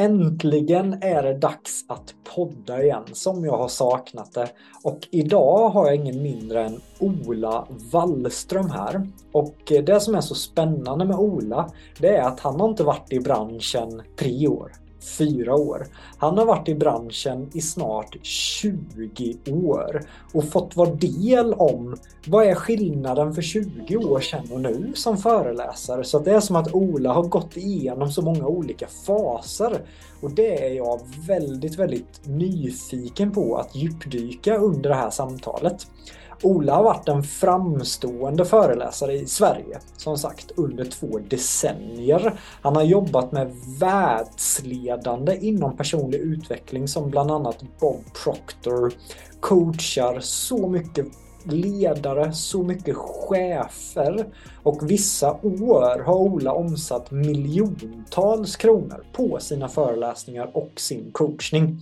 Äntligen är det dags att podda igen som jag har saknat det. Och idag har jag ingen mindre än Ola Wallström här. Och det som är så spännande med Ola, det är att han har inte varit i branschen tre år fyra år. Han har varit i branschen i snart 20 år och fått vara del om vad är skillnaden för 20 år sedan och nu som föreläsare. Så det är som att Ola har gått igenom så många olika faser och det är jag väldigt, väldigt nyfiken på att djupdyka under det här samtalet. Ola har varit en framstående föreläsare i Sverige, som sagt, under två decennier. Han har jobbat med världsledande inom personlig utveckling som bland annat Bob Proctor, coachar så mycket ledare, så mycket chefer och vissa år har Ola omsatt miljontals kronor på sina föreläsningar och sin coachning.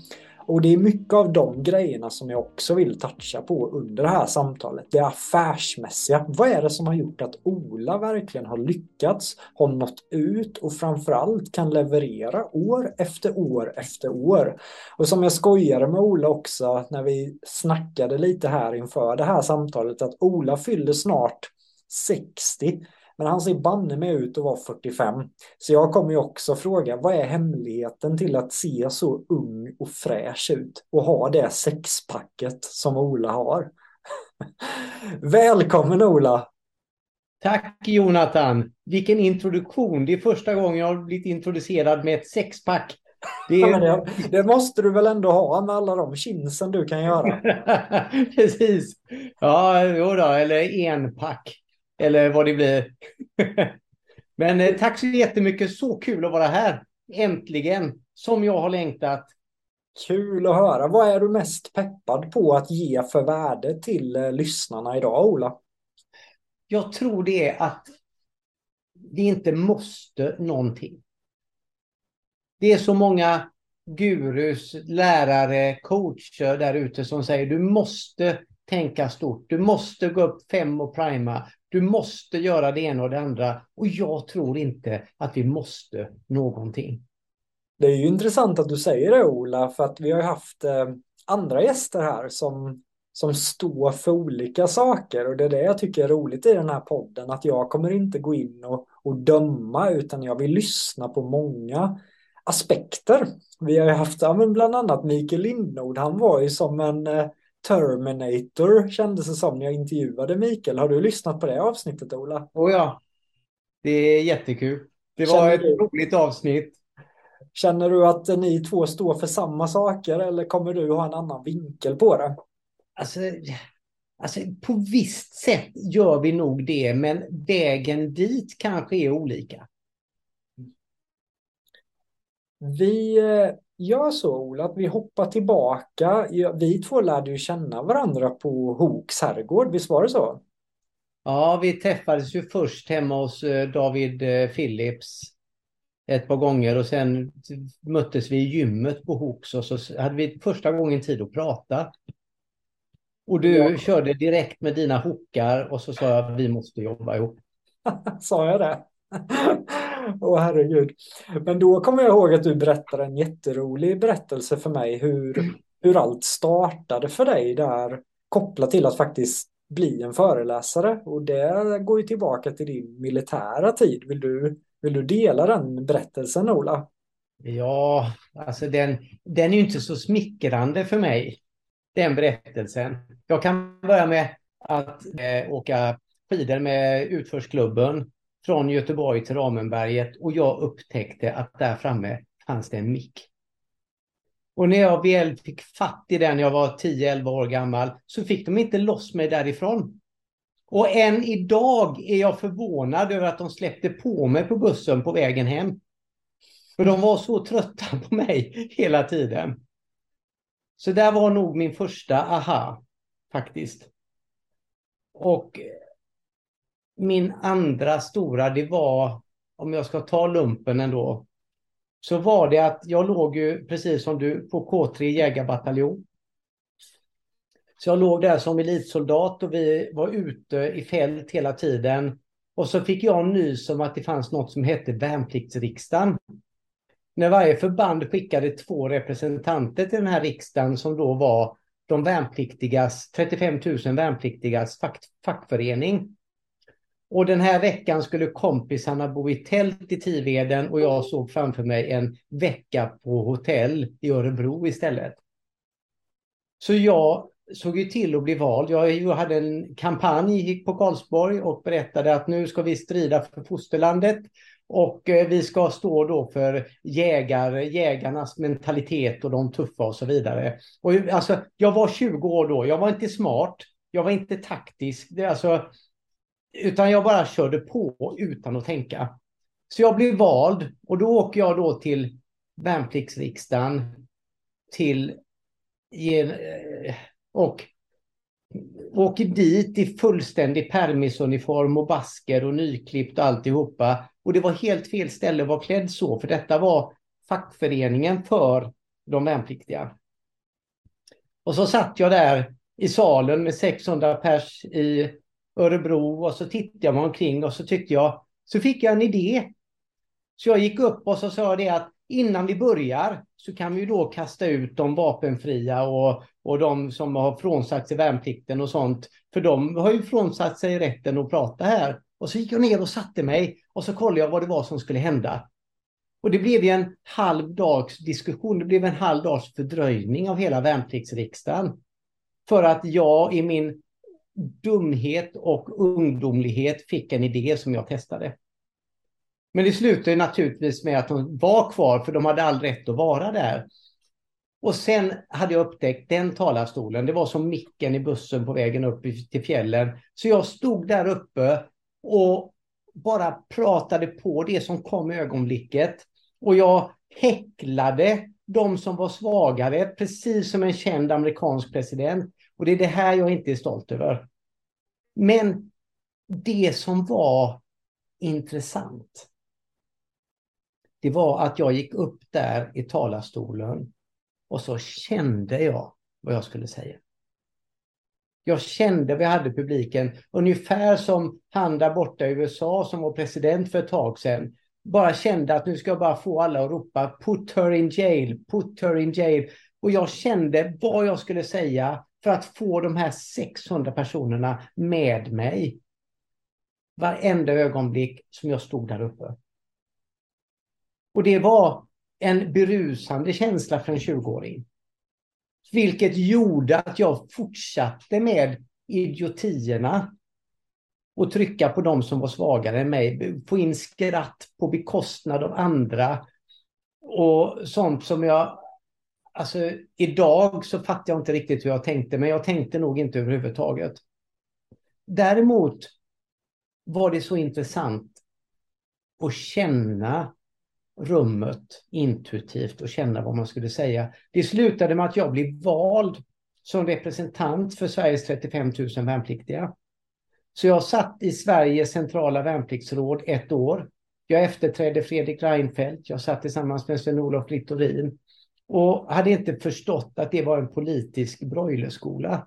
Och det är mycket av de grejerna som jag också vill toucha på under det här samtalet. Det affärsmässiga. Vad är det som har gjort att Ola verkligen har lyckats, har nått ut och framförallt kan leverera år efter år efter år. Och som jag skojade med Ola också när vi snackade lite här inför det här samtalet att Ola fyller snart 60 men han ser banne mig ut att vara 45. Så jag kommer ju också fråga, vad är hemligheten till att se så ung och fräsch ut och ha det sexpacket som Ola har? Välkommen Ola! Tack Jonathan! Vilken introduktion! Det är första gången jag har blivit introducerad med ett sexpack. Det, är... det, det, måste du väl ändå ha med alla de kinsen du kan göra? Precis. Ja, jo då, eller enpack. Eller vad det blir. Men eh, tack så jättemycket. Så kul att vara här. Äntligen. Som jag har längtat. Kul att höra. Vad är du mest peppad på att ge för värde till eh, lyssnarna idag, Ola? Jag tror det är att vi inte måste någonting. Det är så många gurus, lärare, coacher där ute som säger du måste tänka stort. Du måste gå upp fem och prima. Du måste göra det ena och det andra. Och jag tror inte att vi måste någonting. Det är ju intressant att du säger det Ola, för att vi har haft eh, andra gäster här som, som står för olika saker. Och det är det jag tycker är roligt i den här podden, att jag kommer inte gå in och, och döma, utan jag vill lyssna på många aspekter. Vi har ju haft ja, men bland annat Mikael Lindnord, han var ju som en eh, Terminator kändes det som när jag intervjuade Mikael. Har du lyssnat på det avsnittet Ola? Oh ja, det är jättekul. Det var Känner ett du... roligt avsnitt. Känner du att ni två står för samma saker eller kommer du ha en annan vinkel på det? Alltså, alltså på visst sätt gör vi nog det, men vägen dit kanske är olika. Vi eh, gör så Ola, att vi hoppar tillbaka. Vi två lärde ju känna varandra på Hoks herrgård, visst var det så? Ja, vi träffades ju först hemma hos eh, David eh, Phillips ett par gånger och sen möttes vi i gymmet på Hooks och så hade vi första gången tid att prata. Och du ja. körde direkt med dina hookar och så sa jag vi måste jobba ihop. sa jag det? Åh oh, herregud. Men då kommer jag ihåg att du berättade en jätterolig berättelse för mig hur, hur allt startade för dig där kopplat till att faktiskt bli en föreläsare. Och det går ju tillbaka till din militära tid. Vill du, vill du dela den berättelsen Ola? Ja, alltså den, den är ju inte så smickrande för mig, den berättelsen. Jag kan börja med att eh, åka skidor med utförsklubben från Göteborg till Ramenberget och jag upptäckte att där framme fanns det en mick. Och när jag väl fick fatt i den, jag var 10-11 år gammal, så fick de inte loss mig därifrån. Och än idag är jag förvånad över att de släppte på mig på bussen på vägen hem. För de var så trötta på mig hela tiden. Så där var nog min första aha, faktiskt. Och min andra stora, det var, om jag ska ta lumpen ändå, så var det att jag låg ju precis som du på K3 jägarbataljon. Så jag låg där som elitsoldat och vi var ute i fält hela tiden. Och så fick jag nys om att det fanns något som hette värnpliktsriksdagen. När varje förband skickade två representanter till den här riksdagen som då var de värnpliktigas, 35 000 värnpliktigas fack, fackförening. Och den här veckan skulle kompisarna bo i tält i Tiveden och jag såg framför mig en vecka på hotell i Örebro istället. Så jag såg ju till att bli vald. Jag hade en kampanj, på Karlsborg och berättade att nu ska vi strida för fosterlandet och eh, vi ska stå då för jägar, jägarnas mentalitet och de tuffa och så vidare. Och alltså, jag var 20 år då, jag var inte smart, jag var inte taktisk. Det, alltså, utan jag bara körde på utan att tänka. Så jag blev vald och då åker jag då till värnpliktsriksdagen till eh, och åker dit i fullständig permisuniform och basker och nyklippt och alltihopa. Och det var helt fel ställe att vara klädd så, för detta var fackföreningen för de värnpliktiga. Och så satt jag där i salen med 600 pers i Örebro och så tittade jag mig omkring och så tyckte jag, så fick jag en idé. Så jag gick upp och så sa det att innan vi börjar så kan vi då kasta ut de vapenfria och, och de som har frånsagt sig värnplikten och sånt. För de har ju frånsagt sig rätten att prata här. Och så gick jag ner och satte mig och så kollade jag vad det var som skulle hända. Och det blev ju en halv dags diskussion, det blev en halv dags fördröjning av hela värnpliktsriksdagen. För att jag i min dumhet och ungdomlighet fick en idé som jag testade. Men det slutade naturligtvis med att de var kvar för de hade all rätt att vara där. Och sen hade jag upptäckt den talarstolen, det var som micken i bussen på vägen upp till fjällen. Så jag stod där uppe och bara pratade på det som kom i ögonblicket. Och jag häcklade de som var svagare, precis som en känd amerikansk president. Och det är det här jag inte är stolt över. Men det som var intressant, det var att jag gick upp där i talarstolen och så kände jag vad jag skulle säga. Jag kände, vi hade publiken, ungefär som han där borta i USA som var president för ett tag sedan. Bara kände att nu ska jag bara få alla att ropa put her in jail, put her in jail. Och jag kände vad jag skulle säga för att få de här 600 personerna med mig. Varenda ögonblick som jag stod där uppe. Och det var en berusande känsla för en 20-åring. Vilket gjorde att jag fortsatte med idiotierna och trycka på de som var svagare än mig. Få in skratt på bekostnad av andra. Och sånt som jag... Alltså idag så fattar jag inte riktigt hur jag tänkte, men jag tänkte nog inte överhuvudtaget. Däremot var det så intressant att känna rummet intuitivt och känna vad man skulle säga. Det slutade med att jag blev vald som representant för Sveriges 35 000 värnpliktiga. Så jag satt i Sveriges centrala värnpliktsråd ett år. Jag efterträdde Fredrik Reinfeldt. Jag satt tillsammans med Sven-Olof Littorin och hade inte förstått att det var en politisk broilerskola.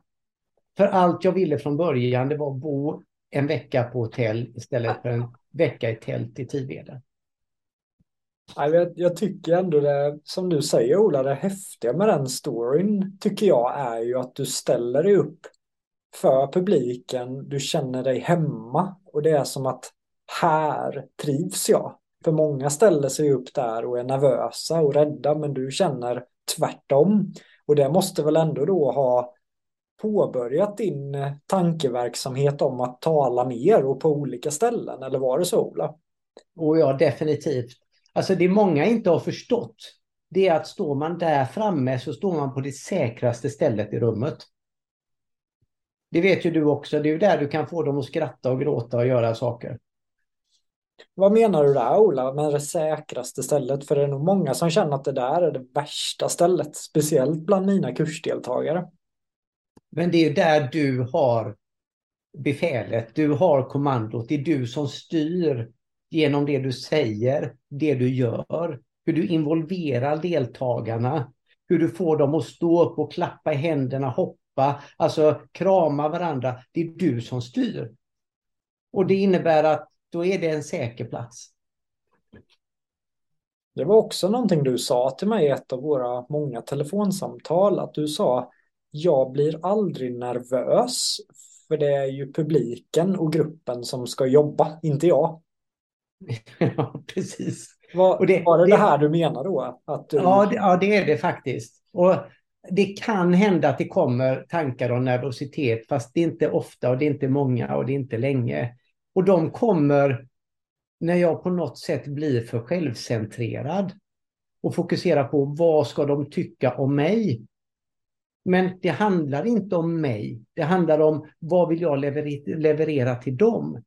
För allt jag ville från början det var att bo en vecka på hotell istället för en vecka i tält i Tiveden. Jag, jag tycker ändå det, som du säger Ola, det häftiga med den storyn tycker jag är ju att du ställer dig upp för publiken, du känner dig hemma och det är som att här trivs jag. För många ställer sig upp där och är nervösa och rädda men du känner tvärtom. Och det måste väl ändå då ha påbörjat din eh, tankeverksamhet om att tala mer och på olika ställen, eller var det så Ola? Och ja, definitivt. Alltså det många inte har förstått, det är att står man där framme så står man på det säkraste stället i rummet. Det vet ju du också, det är ju där du kan få dem att skratta och gråta och göra saker. Vad menar du där Ola med det säkraste stället? För det är nog många som känner att det där är det värsta stället, speciellt bland mina kursdeltagare. Men det är där du har befälet, du har kommandot, det är du som styr genom det du säger, det du gör, hur du involverar deltagarna, hur du får dem att stå upp och klappa i händerna, hoppa, alltså krama varandra. Det är du som styr. Och det innebär att då är det en säker plats. Det var också någonting du sa till mig i ett av våra många telefonsamtal, att du sa jag blir aldrig nervös, för det är ju publiken och gruppen som ska jobba, inte jag. ja, precis. Var, det, var det, det här du menar då? Att du... ja, det, ja, det är det faktiskt. Och det kan hända att det kommer tankar om nervositet, fast det är inte ofta och det är inte många och det är inte länge. Och de kommer när jag på något sätt blir för självcentrerad och fokuserar på vad ska de tycka om mig? Men det handlar inte om mig. Det handlar om vad vill jag leverera till dem?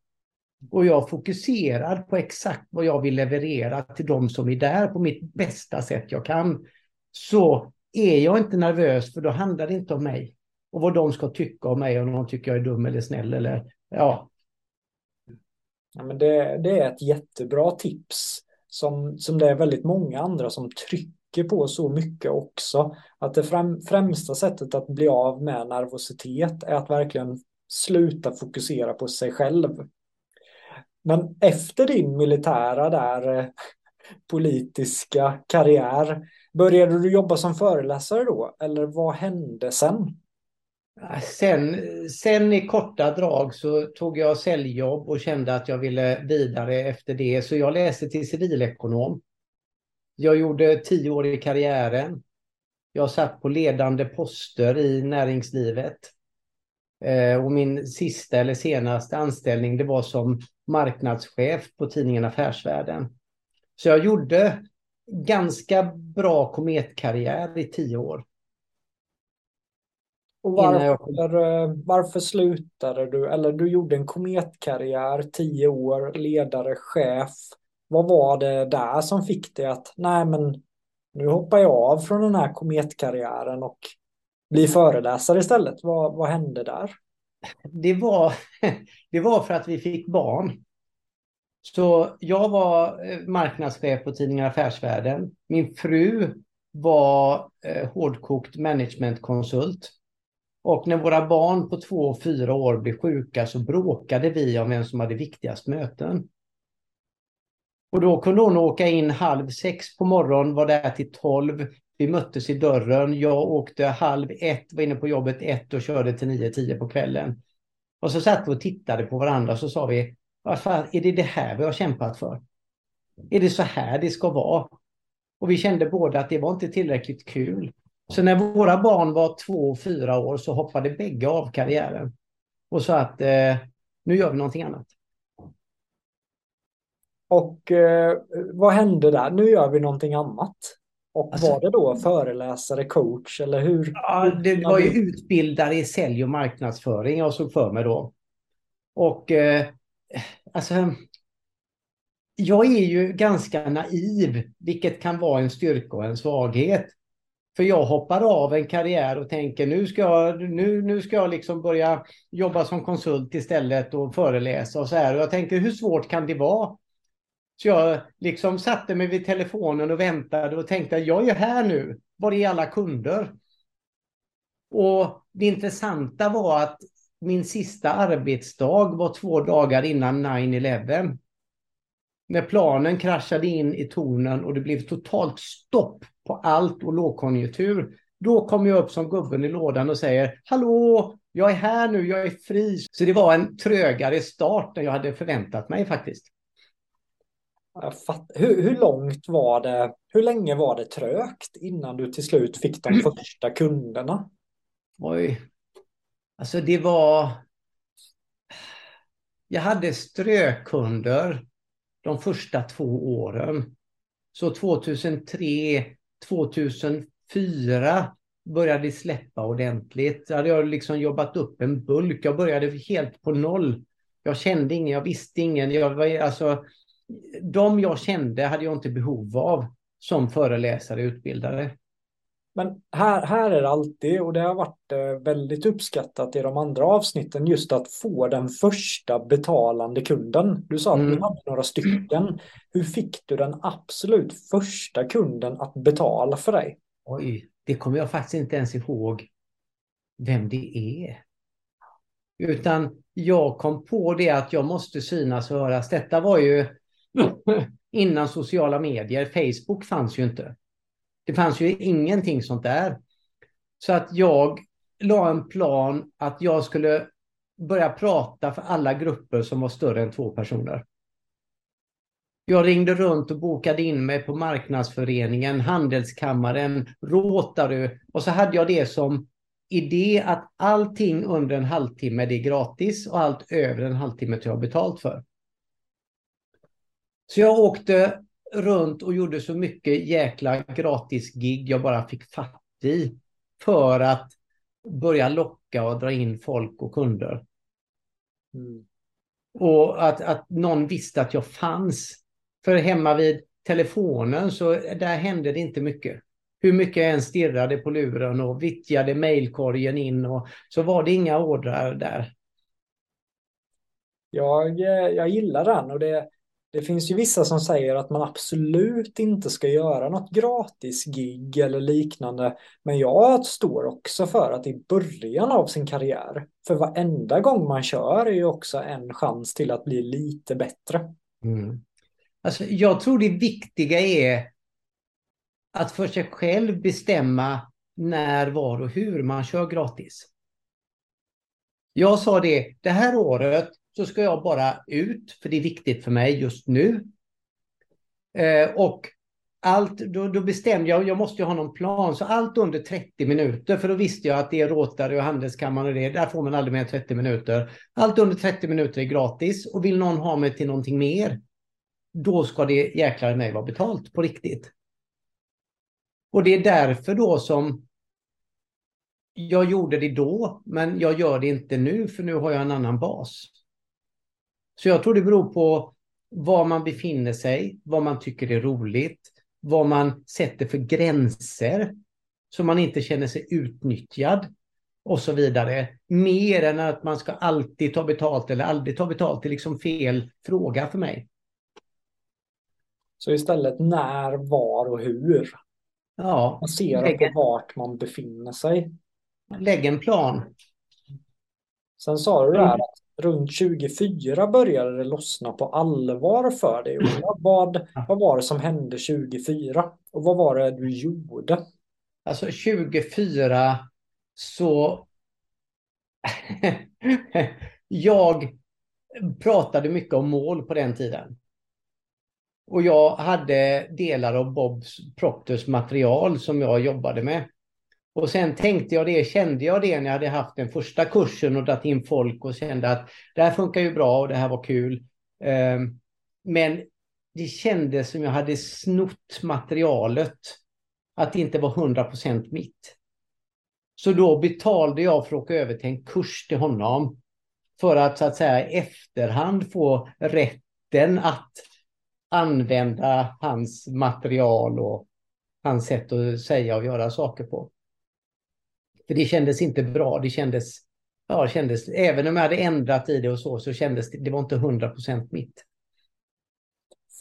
Och jag fokuserar på exakt vad jag vill leverera till dem som är där på mitt bästa sätt jag kan. Så är jag inte nervös för då handlar det inte om mig. Och vad de ska tycka om mig, om de tycker jag är dum eller snäll eller ja ja men det, det är ett jättebra tips som, som det är väldigt många andra som trycker på så mycket också. Att det främ, främsta sättet att bli av med nervositet är att verkligen sluta fokusera på sig själv. Men efter din militära där eh, politiska karriär, började du jobba som föreläsare då? Eller vad hände sen? Sen, sen i korta drag så tog jag säljjobb och kände att jag ville vidare efter det. Så jag läste till civilekonom. Jag gjorde tio år i karriären. Jag satt på ledande poster i näringslivet. Eh, och min sista eller senaste anställning det var som marknadschef på tidningen Affärsvärlden. Så jag gjorde ganska bra kometkarriär i tio år. Och varför, jag... varför slutade du? Eller du gjorde en kometkarriär, tio år, ledare, chef. Vad var det där som fick dig att, nej men nu hoppar jag av från den här kometkarriären och blir föreläsare istället? Vad, vad hände där? Det var, det var för att vi fick barn. Så jag var eh, marknadschef på tidningen Affärsvärlden. Min fru var eh, hårdkokt managementkonsult. Och när våra barn på två och fyra år blev sjuka så bråkade vi om vem som hade viktigast möten. Och då kunde hon åka in halv sex på morgonen, var där till tolv. Vi möttes i dörren. Jag åkte halv ett, var inne på jobbet ett och körde till nio, tio på kvällen. Och så satt vi och tittade på varandra så sa vi, varför är det det här vi har kämpat för? Är det så här det ska vara? Och vi kände båda att det var inte tillräckligt kul. Så när våra barn var två och fyra år så hoppade bägge av karriären. Och sa att eh, nu gör vi någonting annat. Och eh, vad hände där? Nu gör vi någonting annat. Och alltså, var det då föreläsare, coach eller hur? Ja, det var ju utbildare i sälj och marknadsföring jag såg för mig då. Och eh, alltså, jag är ju ganska naiv, vilket kan vara en styrka och en svaghet. För jag hoppar av en karriär och tänker nu ska jag, nu, nu ska jag liksom börja jobba som konsult istället och föreläsa och så här. Och jag tänker hur svårt kan det vara? Så jag liksom satte mig vid telefonen och väntade och tänkte jag är här nu. Var är alla kunder? Och det intressanta var att min sista arbetsdag var två dagar innan 9-11. När planen kraschade in i tornen och det blev totalt stopp på allt och lågkonjunktur. Då kom jag upp som gubben i lådan och säger Hallå, jag är här nu, jag är fri. Så det var en trögare start än jag hade förväntat mig faktiskt. Hur, hur långt var det, hur länge var det trögt innan du till slut fick de första kunderna? Oj. Alltså det var... Jag hade strökunder de första två åren. Så 2003, 2004 började släppa ordentligt. Då hade jag liksom jobbat upp en bulk. Jag började helt på noll. Jag kände ingen, jag visste ingen. Jag var, alltså, de jag kände hade jag inte behov av som föreläsare och utbildare. Men här, här är det alltid, och det har varit eh, väldigt uppskattat i de andra avsnitten, just att få den första betalande kunden. Du sa att mm. du hade några stycken. Hur fick du den absolut första kunden att betala för dig? Oj, det kommer jag faktiskt inte ens ihåg vem det är. Utan jag kom på det att jag måste synas och höras. Detta var ju innan sociala medier. Facebook fanns ju inte. Det fanns ju ingenting sånt där. Så att jag la en plan att jag skulle börja prata för alla grupper som var större än två personer. Jag ringde runt och bokade in mig på marknadsföreningen, handelskammaren, Rotary och så hade jag det som idé att allting under en halvtimme det är gratis och allt över en halvtimme tar jag betalt för. Så jag åkte runt och gjorde så mycket jäkla gratis gig jag bara fick fatt i för att börja locka och dra in folk och kunder. Mm. Och att, att någon visste att jag fanns. För hemma vid telefonen så där hände det inte mycket. Hur mycket jag än stirrade på luren och vittjade mejlkorgen in och så var det inga ordrar där. Jag, jag gillar den och det, det finns ju vissa som säger att man absolut inte ska göra något gratis gig eller liknande. Men jag står också för att i början av sin karriär, för varenda gång man kör är ju också en chans till att bli lite bättre. Mm. Alltså, jag tror det viktiga är att för sig själv bestämma när, var och hur man kör gratis. Jag sa det, det här året så ska jag bara ut, för det är viktigt för mig just nu. Eh, och allt, då, då, bestämde jag, jag måste ju ha någon plan, så allt under 30 minuter, för då visste jag att det är Rotary och Handelskammaren och det, där får man aldrig mer än 30 minuter. Allt under 30 minuter är gratis och vill någon ha mig till någonting mer, då ska det jäklar mig vara betalt på riktigt. Och det är därför då som jag gjorde det då, men jag gör det inte nu, för nu har jag en annan bas. Så jag tror det beror på var man befinner sig, vad man tycker är roligt, vad man sätter för gränser så man inte känner sig utnyttjad och så vidare. Mer än att man ska alltid ta betalt eller aldrig ta betalt. Det är liksom fel fråga för mig. Så istället när, var och hur? Ja. Baserat på vart man befinner sig. Lägg en plan. Sen sa du där mm. att runt 24 började det lossna på allvar för dig. Vad, vad var det som hände 24? Och vad var det du gjorde? Alltså 24 så... jag pratade mycket om mål på den tiden. Och jag hade delar av Bobs Proctors material som jag jobbade med. Och sen tänkte jag det, kände jag det när jag hade haft den första kursen och dragit in folk och kände att det här funkar ju bra och det här var kul. Ehm, men det kändes som jag hade snott materialet. Att det inte var 100% mitt. Så då betalade jag för att åka över till en kurs till honom. För att så att säga i efterhand få rätten att använda hans material och hans sätt att säga och göra saker på. För det kändes inte bra. Det kändes, ja, kändes, även om jag hade ändrat i det och så, så kändes det, det var inte hundra procent mitt.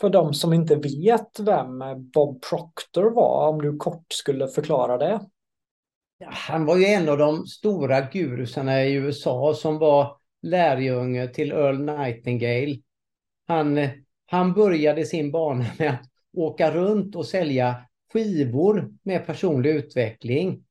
För de som inte vet vem Bob Proctor var, om du kort skulle förklara det? han var ju en av de stora gurusarna i USA som var lärjunge till Earl Nightingale. Han, han började sin bana med att åka runt och sälja skivor med personlig utveckling.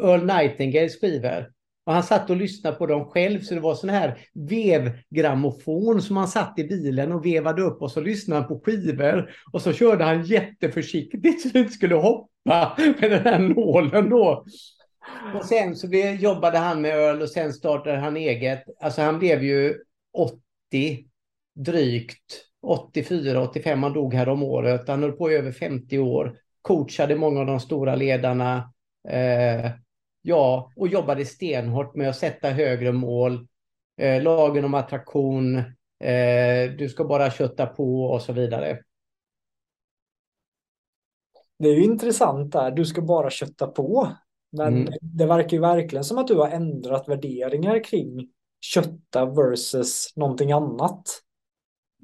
Earl Nightingales skivor. Och han satt och lyssnade på dem själv, så det var sån här vevgrammofon som han satt i bilen och vevade upp och så lyssnade han på skivor. Och så körde han jätteförsiktigt så det inte skulle hoppa med den här nålen då. Och sen så jobbade han med öl och sen startade han eget. Alltså han blev ju 80 drygt. 84, 85, han dog här om året. Han höll på i över 50 år. Coachade många av de stora ledarna. Eh, ja, och jobbade stenhårt med att sätta högre mål. Eh, lagen om attraktion. Eh, du ska bara kötta på och så vidare. Det är ju intressant där. Du ska bara kötta på. Men mm. det verkar ju verkligen som att du har ändrat värderingar kring kötta versus någonting annat.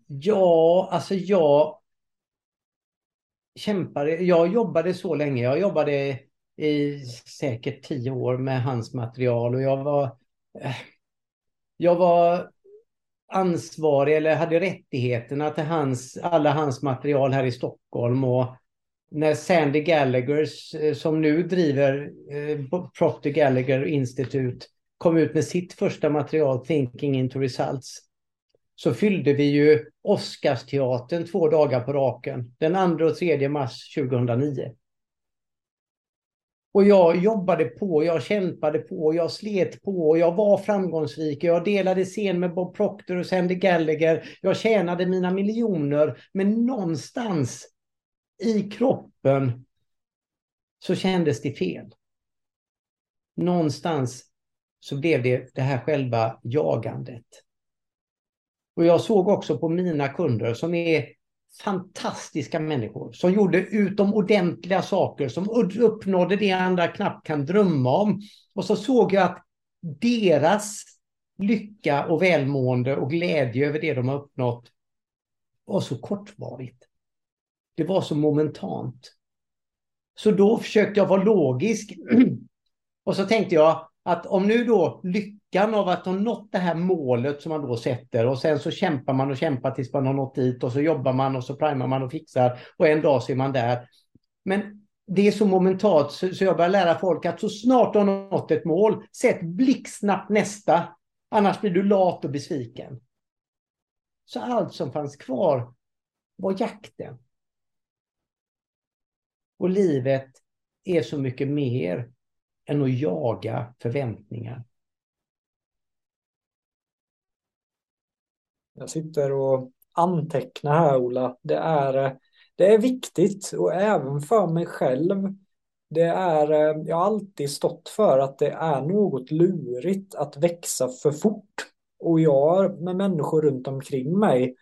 Ja, alltså jag kämpade, jag jobbade så länge. Jag jobbade i säkert tio år med hans material och jag var eh, jag var ansvarig eller hade rättigheterna till hans, alla hans material här i Stockholm och när Sandy Gallagher, eh, som nu driver eh, Procter Gallagher Institute, kom ut med sitt första material, Thinking into Results, så fyllde vi ju Oscarsteatern två dagar på raken, den 2 och 3 mars 2009. Och jag jobbade på, jag kämpade på, jag slet på, jag var framgångsrik, jag delade scen med Bob Proctor och Sandy Gallagher, jag tjänade mina miljoner, men någonstans i kroppen så kändes det fel. Någonstans så blev det det här själva jagandet. Och jag såg också på mina kunder som är fantastiska människor som gjorde utomordentliga saker, som uppnådde det andra knappt kan drömma om. Och så såg jag att deras lycka och välmående och glädje över det de har uppnått var så kortvarigt. Det var så momentant. Så då försökte jag vara logisk. Och så tänkte jag att om nu då lyckan av att ha nått det här målet som man då sätter och sen så kämpar man och kämpar tills man har nått dit och så jobbar man och så primar man och fixar och en dag så är man där. Men det är så momentalt så jag börjar lära folk att så snart du har nått ett mål, sätt blixtsnabbt nästa. Annars blir du lat och besviken. Så allt som fanns kvar var jakten. Och livet är så mycket mer än att jaga förväntningar. Jag sitter och antecknar här Ola. Det är, det är viktigt och även för mig själv. Det är, jag har alltid stått för att det är något lurigt att växa för fort. Och jag med människor runt omkring mig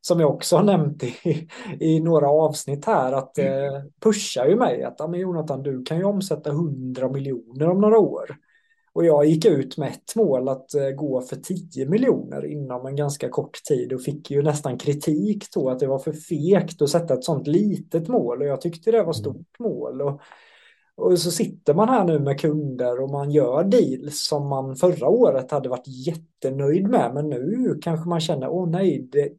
som jag också har nämnt i, i några avsnitt här, att mm. eh, pushar ju mig att men Jonathan, du kan ju omsätta 100 miljoner om några år. Och jag gick ut med ett mål att eh, gå för 10 miljoner inom en ganska kort tid och fick ju nästan kritik då att det var för fegt att sätta ett sånt litet mål och jag tyckte det var mm. stort mål. Och, och så sitter man här nu med kunder och man gör deals som man förra året hade varit jättenöjd med men nu kanske man känner åh nej, det,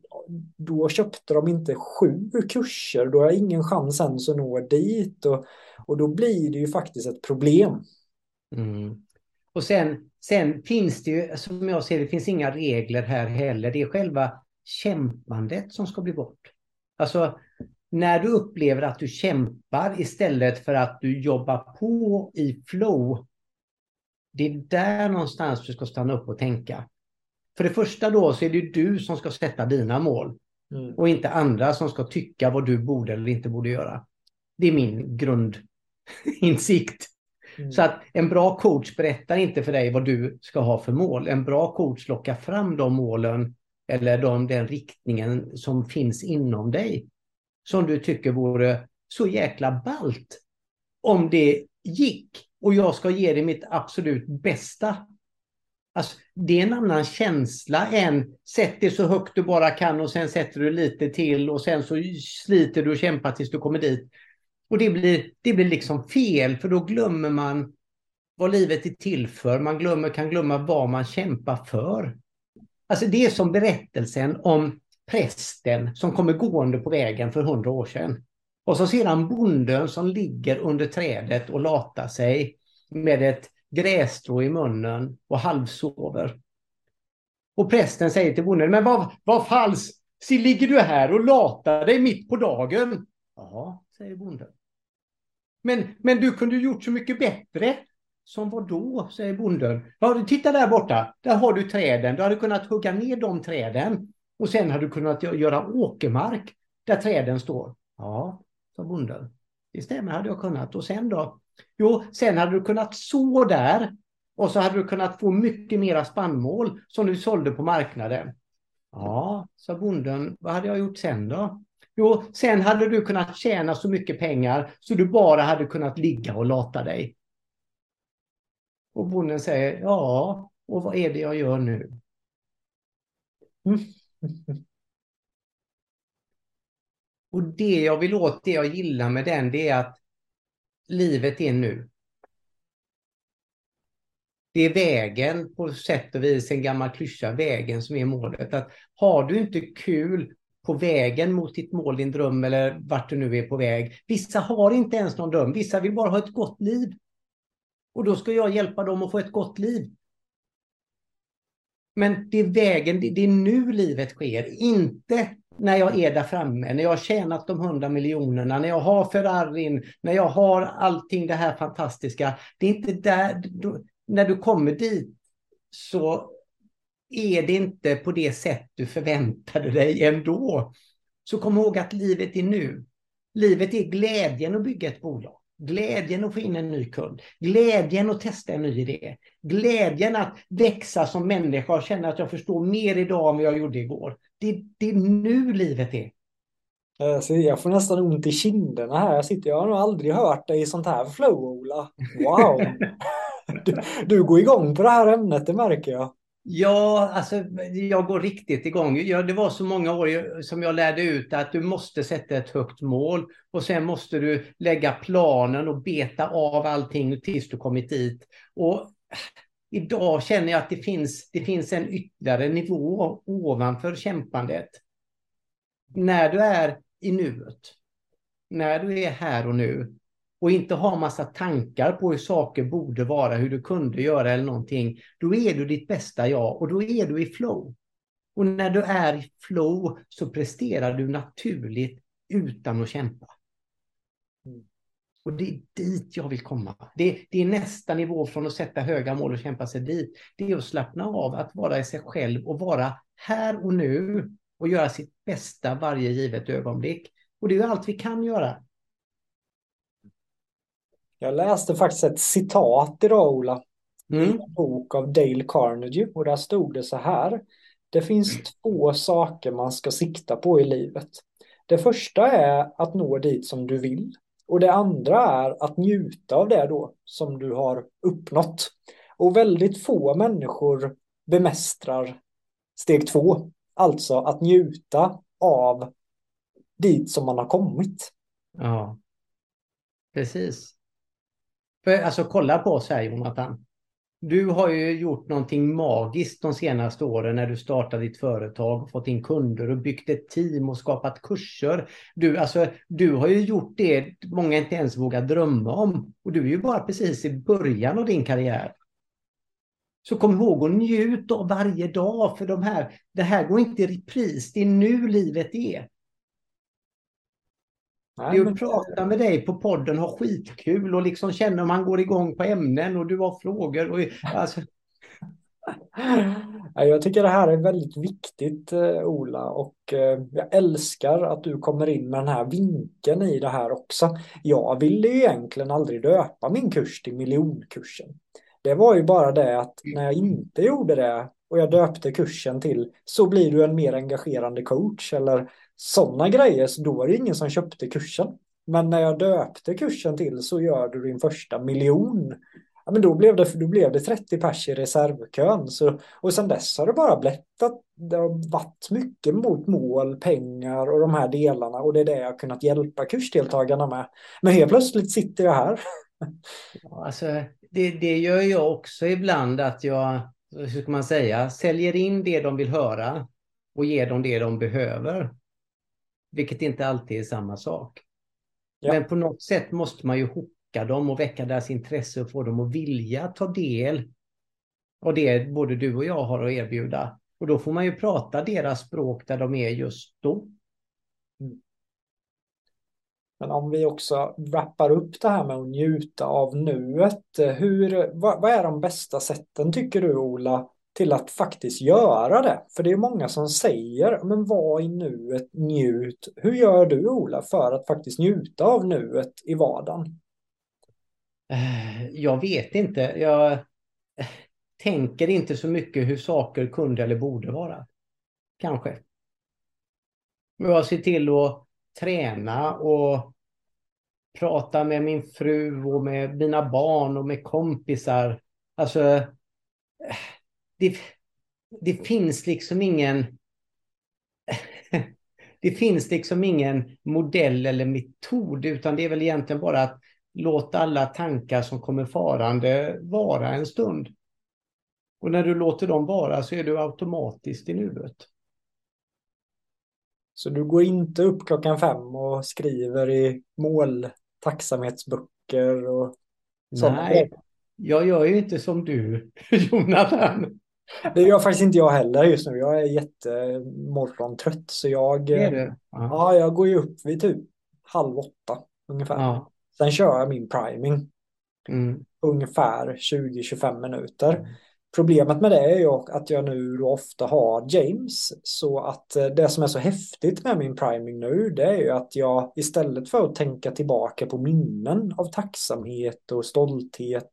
då köpte de inte sju kurser, då har jag ingen chans ens att nå dit och, och då blir det ju faktiskt ett problem. Mm. Och sen, sen finns det ju, som jag ser det, finns inga regler här heller. Det är själva kämpandet som ska bli bort. Alltså, när du upplever att du kämpar istället för att du jobbar på i flow, det är där någonstans du ska stanna upp och tänka. För det första då så är det du som ska sätta dina mål. Mm. Och inte andra som ska tycka vad du borde eller inte borde göra. Det är min grundinsikt. Mm. Så att en bra coach berättar inte för dig vad du ska ha för mål. En bra coach lockar fram de målen eller de, den riktningen som finns inom dig. Som du tycker vore så jäkla balt om det gick. Och jag ska ge dig mitt absolut bästa Alltså, det är en annan känsla än sätt det så högt du bara kan och sen sätter du lite till och sen så sliter du och kämpar tills du kommer dit. Och det blir, det blir liksom fel för då glömmer man vad livet är till för. Man glömmer, kan glömma vad man kämpar för. Alltså det är som berättelsen om prästen som kommer gående på vägen för hundra år sedan. Och så ser han bonden som ligger under trädet och latar sig med ett grässtrå i munnen och halvsover. Och prästen säger till bonden, men vad, vad falskt, ligger du här och latar dig mitt på dagen? Ja, säger bonden. Men, men du kunde gjort så mycket bättre. Som vad då, säger bonden. Ja, titta där borta, där har du träden. Du hade kunnat hugga ner de träden. Och sen hade du kunnat göra åkermark där träden står. Ja, sa bonden. Det stämmer, hade jag kunnat. Och sen då? Jo, sen hade du kunnat så där. Och så hade du kunnat få mycket mera spannmål som du sålde på marknaden. Ja, sa bonden. Vad hade jag gjort sen då? Jo, sen hade du kunnat tjäna så mycket pengar så du bara hade kunnat ligga och lata dig. Och bonden säger, ja, och vad är det jag gör nu? Mm. Och det jag vill åt, det jag gillar med den, det är att livet är nu. Det är vägen på sätt och vis, en gammal klyscha, vägen som är målet. Att har du inte kul på vägen mot ditt mål, din dröm eller vart du nu är på väg. Vissa har inte ens någon dröm, vissa vill bara ha ett gott liv. Och då ska jag hjälpa dem att få ett gott liv. Men det är vägen, det är nu livet sker, inte när jag är där framme, när jag har tjänat de hundra miljonerna, när jag har Ferrarin, när jag har allting det här fantastiska. Det är inte där, när du kommer dit så är det inte på det sätt du förväntade dig ändå. Så kom ihåg att livet är nu. Livet är glädjen att bygga ett bolag. Glädjen att få in en ny kund. Glädjen att testa en ny idé. Glädjen att växa som människa och känna att jag förstår mer idag än vad jag gjorde igår. Det, det är nu livet är. Jag får nästan ont i kinderna här. Jag, sitter, jag har nog aldrig hört dig i sånt här flow, Ola. Wow! Du, du går igång på det här ämnet, det märker jag. Ja, alltså jag går riktigt igång. Ja, det var så många år som jag lärde ut att du måste sätta ett högt mål och sen måste du lägga planen och beta av allting tills du kommit dit. Och idag känner jag att det finns, det finns en ytterligare nivå ovanför kämpandet. När du är i nuet, när du är här och nu, och inte ha massa tankar på hur saker borde vara, hur du kunde göra eller någonting, då är du ditt bästa jag och då är du i flow. Och när du är i flow så presterar du naturligt utan att kämpa. Och det är dit jag vill komma. Det, det, är nästa nivå från att sätta höga mål och kämpa sig dit. Det är att slappna av, att vara i sig själv och vara här och nu och göra sitt bästa varje givet ögonblick. Och det är allt vi kan göra. Jag läste faktiskt ett citat idag, Ola. Mm. I en bok av Dale Carnegie och där stod det så här. Det finns mm. två saker man ska sikta på i livet. Det första är att nå dit som du vill. Och det andra är att njuta av det då som du har uppnått. Och väldigt få människor bemästrar steg två. Alltså att njuta av dit som man har kommit. Ja, precis. För alltså kolla på oss här Jonathan. Du har ju gjort någonting magiskt de senaste åren när du startade ditt företag, fått in kunder och byggt ett team och skapat kurser. Du, alltså, du har ju gjort det många inte ens vågar drömma om. Och du är ju bara precis i början av din karriär. Så kom ihåg att njut av varje dag, för de här, det här går inte i repris. Det är nu livet är. Det är att prata med dig på podden, ha skitkul och liksom känna om man går igång på ämnen och du har frågor. Och, alltså... Jag tycker det här är väldigt viktigt eh, Ola och eh, jag älskar att du kommer in med den här vinkeln i det här också. Jag ville ju egentligen aldrig döpa min kurs till miljonkursen. Det var ju bara det att när jag inte gjorde det och jag döpte kursen till så blir du en mer engagerande coach eller sådana grejer, så då var det ingen som köpte kursen. Men när jag döpte kursen till så gör du din första miljon. Ja, men då blev det, då blev det 30 pers i reservkön. Så, och sen dess har det bara blivit att Det har varit mycket mot mål, pengar och de här delarna. Och det är det jag har kunnat hjälpa kursdeltagarna med. Men helt plötsligt sitter jag här. Alltså, det, det gör jag också ibland att jag, hur ska man säga, säljer in det de vill höra och ger dem det de behöver. Vilket inte alltid är samma sak. Ja. Men på något sätt måste man ju hocka dem och väcka deras intresse och få dem att vilja ta del av det både du och jag har att erbjuda. Och då får man ju prata deras språk där de är just då. Mm. Men om vi också wrappar upp det här med att njuta av nuet. Hur, vad, vad är de bästa sätten tycker du Ola till att faktiskt göra det? För det är många som säger, men var i nuet, njut. Hur gör du Ola för att faktiskt njuta av nuet i vardagen? Eh, jag vet inte. Jag tänker inte så mycket hur saker kunde eller borde vara. Kanske. Jag ser till att träna och prata med min fru och med mina barn och med kompisar. Alltså, eh, det, det finns liksom ingen... det finns liksom ingen modell eller metod, utan det är väl egentligen bara att låta alla tankar som kommer farande vara en stund. Och när du låter dem vara så är du automatiskt i nuet. Så du går inte upp klockan fem och skriver i mål tacksamhetsböcker och sånt? Nej, jag gör ju inte som du, Jonathan. Det gör faktiskt inte jag heller just nu. Jag är jättemorgontrött så jag, är det? Ja. jag går ju upp vid typ halv åtta ungefär. Ja. Sen kör jag min priming. Mm. Ungefär 20-25 minuter. Problemet med det är ju att jag nu ofta har James så att eh, det som är så häftigt med min priming nu det är ju att jag istället för att tänka tillbaka på minnen av tacksamhet och stolthet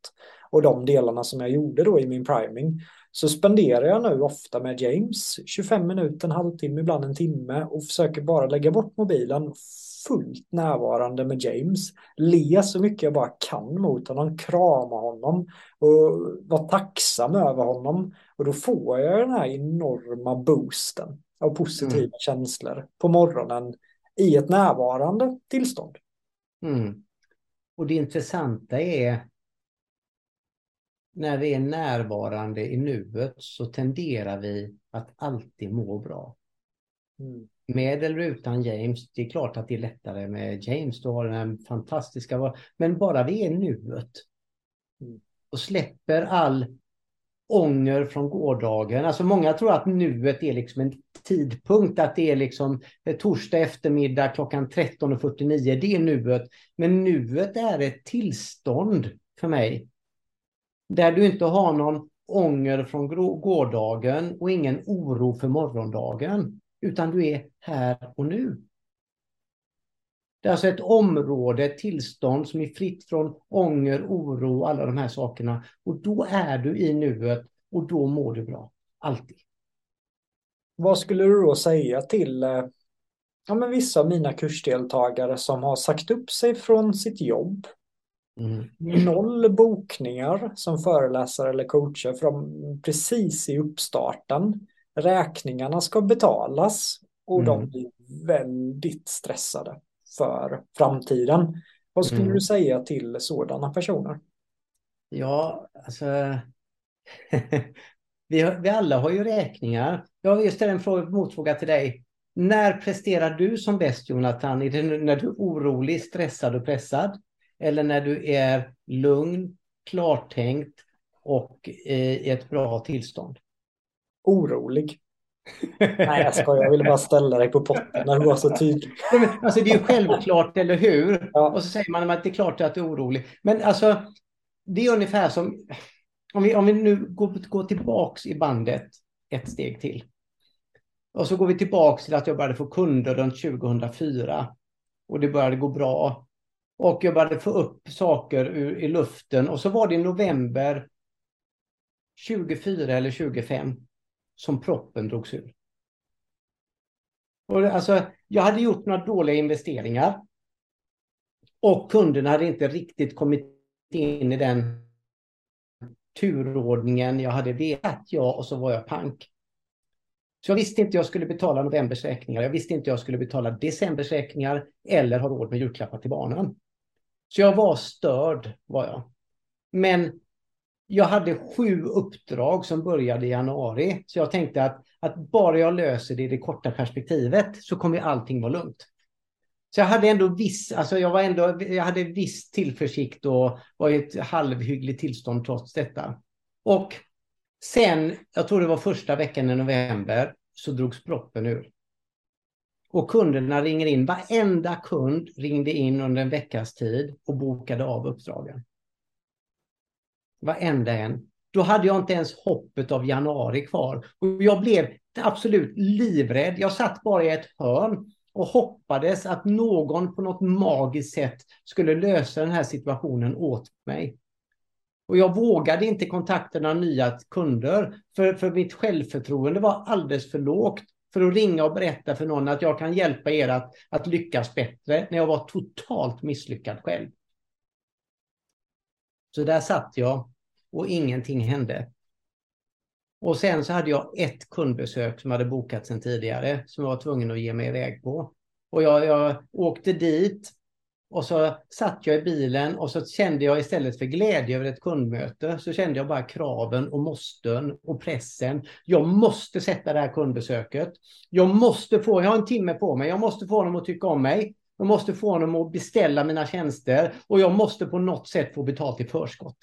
och de delarna som jag gjorde då i min priming så spenderar jag nu ofta med James 25 minuter, en halvtimme, ibland en timme och försöker bara lägga bort mobilen fullt närvarande med James. Le så mycket jag bara kan mot honom, krama honom och vara tacksam över honom. Och då får jag den här enorma boosten av positiva mm. känslor på morgonen i ett närvarande tillstånd. Mm. Och det intressanta är när vi är närvarande i nuet så tenderar vi att alltid må bra. Mm. Med eller utan James, det är klart att det är lättare med James. Du har den fantastiska... Men bara vi är nuet mm. och släpper all ånger från gårdagen. Alltså många tror att nuet är liksom en tidpunkt, att det är liksom torsdag eftermiddag klockan 13.49, det är nuet. Men nuet är ett tillstånd för mig där du inte har någon ånger från gårdagen och ingen oro för morgondagen. Utan du är här och nu. Det är alltså ett område, ett tillstånd som är fritt från ånger, oro och alla de här sakerna. Och då är du i nuet och då mår du bra. Alltid. Vad skulle du då säga till eh, ja, men vissa av mina kursdeltagare som har sagt upp sig från sitt jobb Mm. Noll bokningar som föreläsare eller coacher från precis i uppstarten. Räkningarna ska betalas och mm. de blir väldigt stressade för framtiden. Vad skulle mm. du säga till sådana personer? Ja, alltså vi, har, vi alla har ju räkningar. Jag vill ställa en fråga, motfråga till dig. När presterar du som bäst Jonathan? Är det när du är orolig, stressad och pressad? Eller när du är lugn, klartänkt och i ett bra tillstånd? Orolig. Nej, jag skojar. Jag ville bara ställa dig på potten när du var så tydlig. alltså, det är ju självklart, eller hur? Ja. Och så säger man att det är klart att du är orolig. Men alltså, det är ungefär som... Om vi, om vi nu går, går tillbaks i bandet ett steg till. Och så går vi tillbaks till att jag började få kunder runt 2004. Och det började gå bra. Och jag började få upp saker ur, i luften. Och så var det i november 24 eller 25 som proppen drogs ur. Och alltså, jag hade gjort några dåliga investeringar. Och kunderna hade inte riktigt kommit in i den turordningen jag hade velat. Ja, och så var jag pank. Så jag visste inte jag skulle betala novembers räkningar. Jag visste inte jag skulle betala decembers räkningar eller ha råd med julklappar till barnen. Så jag var störd, var jag. Men jag hade sju uppdrag som började i januari. Så jag tänkte att, att bara jag löser det i det korta perspektivet så kommer allting vara lugnt. Så jag hade ändå viss, alltså jag var ändå, jag hade viss tillförsikt och var i ett halvhyggligt tillstånd trots detta. Och sen, jag tror det var första veckan i november, så drogs proppen ur. Och kunderna ringer in, varenda kund ringde in under en veckas tid och bokade av uppdragen. Varenda en. Då hade jag inte ens hoppet av januari kvar. Och jag blev absolut livrädd. Jag satt bara i ett hörn och hoppades att någon på något magiskt sätt skulle lösa den här situationen åt mig. Och jag vågade inte kontakta några nya kunder, för, för mitt självförtroende var alldeles för lågt för att ringa och berätta för någon att jag kan hjälpa er att, att lyckas bättre när jag var totalt misslyckad själv. Så där satt jag och ingenting hände. Och sen så hade jag ett kundbesök som hade bokat sedan tidigare som jag var tvungen att ge mig iväg på. Och jag, jag åkte dit och så satt jag i bilen och så kände jag istället för glädje över ett kundmöte så kände jag bara kraven och måsten och pressen. Jag måste sätta det här kundbesöket. Jag måste få, jag har en timme på mig, jag måste få honom att tycka om mig. Jag måste få honom att beställa mina tjänster och jag måste på något sätt få betalt i förskott.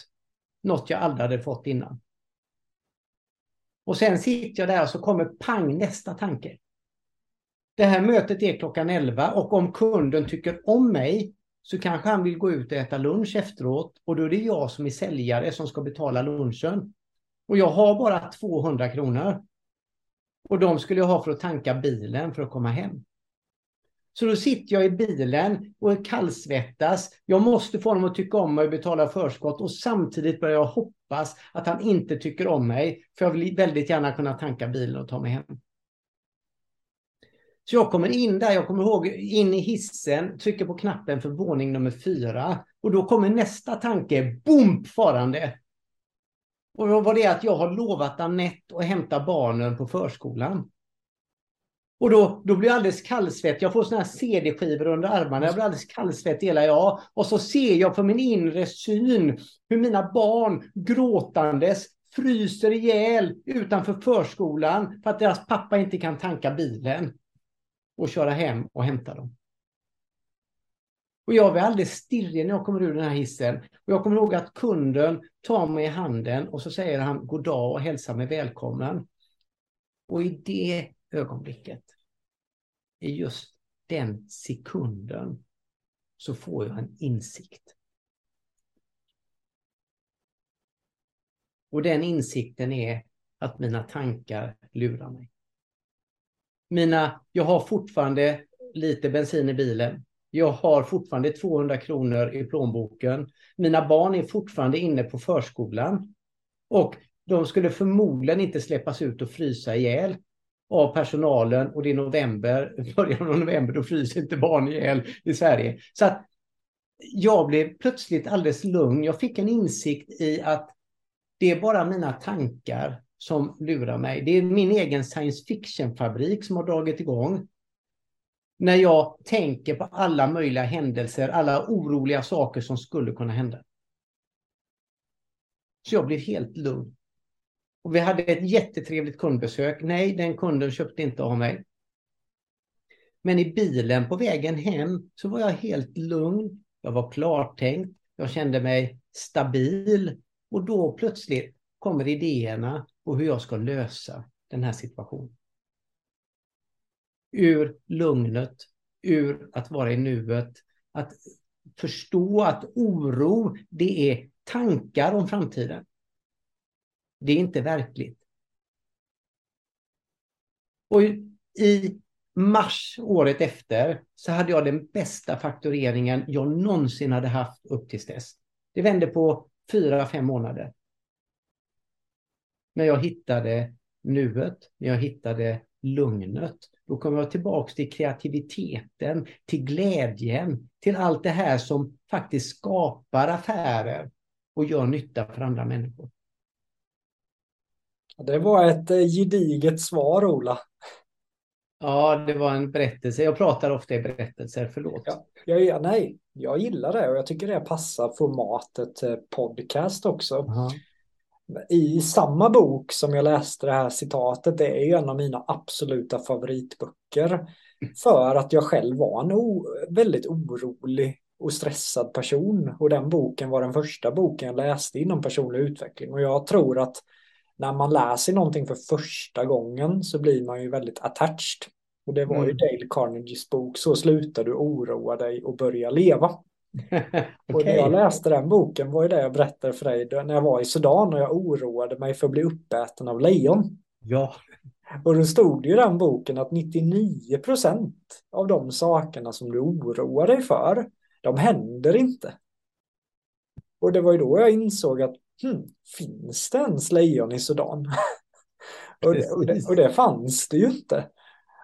Något jag aldrig hade fått innan. Och sen sitter jag där och så kommer pang nästa tanke. Det här mötet är klockan 11 och om kunden tycker om mig så kanske han vill gå ut och äta lunch efteråt och då är det jag som är säljare som ska betala lunchen. Och jag har bara 200 kronor. Och de skulle jag ha för att tanka bilen för att komma hem. Så då sitter jag i bilen och kallsvettas. Jag måste få honom att tycka om mig och betala förskott och samtidigt börjar jag hoppas att han inte tycker om mig. För jag vill väldigt gärna kunna tanka bilen och ta mig hem. Så jag kommer in där, jag kommer ihåg, in i hissen, trycker på knappen för våning nummer fyra. Och då kommer nästa tanke, boom, farande. Och då var det att jag har lovat Anette att hämta barnen på förskolan. Och då, då blir jag alldeles kallsvettig. Jag får såna här CD-skivor under armarna. Jag blir alldeles kallsvettig hela jag. Och så ser jag för min inre syn hur mina barn gråtandes fryser ihjäl utanför förskolan för att deras pappa inte kan tanka bilen och köra hem och hämta dem. Och jag blir alldeles stirrig när jag kommer ur den här hissen. Och jag kommer ihåg att kunden tar mig i handen och så säger han god dag och hälsar mig välkommen. Och i det ögonblicket, i just den sekunden, så får jag en insikt. Och den insikten är att mina tankar lurar mig. Mina, jag har fortfarande lite bensin i bilen. Jag har fortfarande 200 kronor i plånboken. Mina barn är fortfarande inne på förskolan. Och de skulle förmodligen inte släppas ut och frysa ihjäl av personalen och det är november, början av november, då fryser inte barn ihjäl i Sverige. Så att jag blev plötsligt alldeles lugn. Jag fick en insikt i att det är bara mina tankar som lurar mig. Det är min egen science fiction-fabrik som har dragit igång. När jag tänker på alla möjliga händelser, alla oroliga saker som skulle kunna hända. Så jag blev helt lugn. Och vi hade ett jättetrevligt kundbesök. Nej, den kunden köpte inte av mig. Men i bilen på vägen hem så var jag helt lugn. Jag var klartänkt. Jag kände mig stabil. Och då plötsligt kommer idéerna och hur jag ska lösa den här situationen. Ur lugnet, ur att vara i nuet, att förstå att oro, det är tankar om framtiden. Det är inte verkligt. Och i mars året efter så hade jag den bästa faktureringen jag någonsin hade haft upp till dess. Det vände på fyra, fem månader när jag hittade nuet, när jag hittade lugnet. Då kom jag tillbaks till kreativiteten, till glädjen, till allt det här som faktiskt skapar affärer och gör nytta för andra människor. Det var ett eh, gediget svar, Ola. Ja, det var en berättelse. Jag pratar ofta i berättelser, förlåt. Ja, jag, nej, jag gillar det och jag tycker det passar formatet podcast också. Aha. I samma bok som jag läste det här citatet, det är ju en av mina absoluta favoritböcker. För att jag själv var en väldigt orolig och stressad person. Och den boken var den första boken jag läste inom personlig utveckling. Och jag tror att när man läser någonting för första gången så blir man ju väldigt attached. Och det var mm. ju Dale Carnegies bok Så slutar du oroa dig och börja leva. Och när jag läste den boken var ju det jag berättade för dig när jag var i Sudan och jag oroade mig för att bli uppäten av lejon. Ja. Och då stod det ju i den boken att 99 procent av de sakerna som du oroar dig för, de händer inte. Och det var ju då jag insåg att hmm, finns det ens lejon i Sudan? och, det, och, det, och det fanns det ju inte.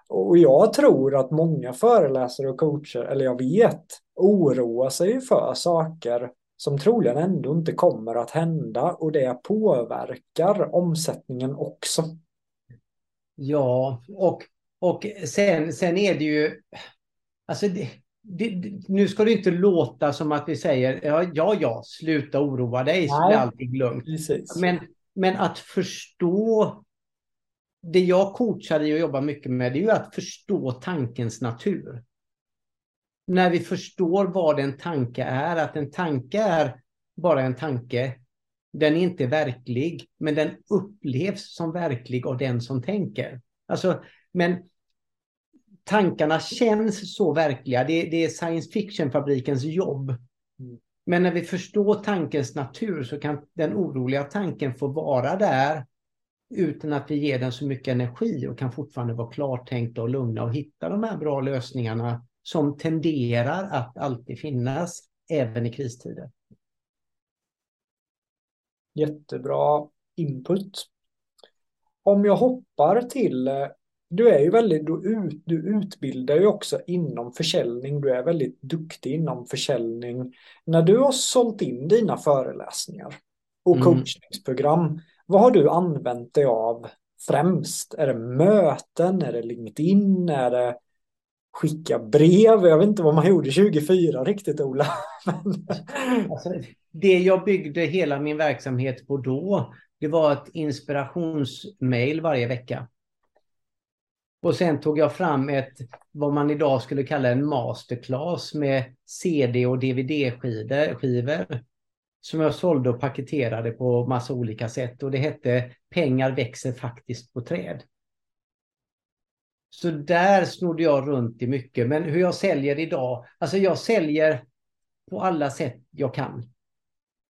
Och jag tror att många föreläsare och coacher, eller jag vet, oroar sig för saker som troligen ändå inte kommer att hända och det påverkar omsättningen också. Ja, och, och sen, sen är det ju... Alltså det, det, nu ska det inte låta som att vi säger ja, ja, ja sluta oroa dig så blir allting lugnt. Men, men att förstå det jag coachar i och jobbar mycket med det är ju att förstå tankens natur. När vi förstår vad en tanke är, att en tanke är bara en tanke. Den är inte verklig, men den upplevs som verklig av den som tänker. Alltså, men tankarna känns så verkliga. Det, det är science fiction-fabrikens jobb. Mm. Men när vi förstår tankens natur så kan den oroliga tanken få vara där utan att vi ger den så mycket energi och kan fortfarande vara klartänkta och lugna och hitta de här bra lösningarna som tenderar att alltid finnas även i kristider. Jättebra input. Om jag hoppar till, eh, du är ju väldigt, du, ut, du utbildar ju också inom försäljning, du är väldigt duktig inom försäljning. När du har sålt in dina föreläsningar och mm. coachningsprogram, vad har du använt dig av främst? Är det möten? Är det LinkedIn? Är det skicka brev? Jag vet inte vad man gjorde 24 riktigt, Ola. alltså, det jag byggde hela min verksamhet på då, det var ett inspirationsmail varje vecka. Och sen tog jag fram ett, vad man idag skulle kalla en masterclass med CD och DVD-skivor som jag sålde och paketerade på massa olika sätt och det hette Pengar växer faktiskt på träd. Så där snodde jag runt i mycket. Men hur jag säljer idag, alltså jag säljer på alla sätt jag kan.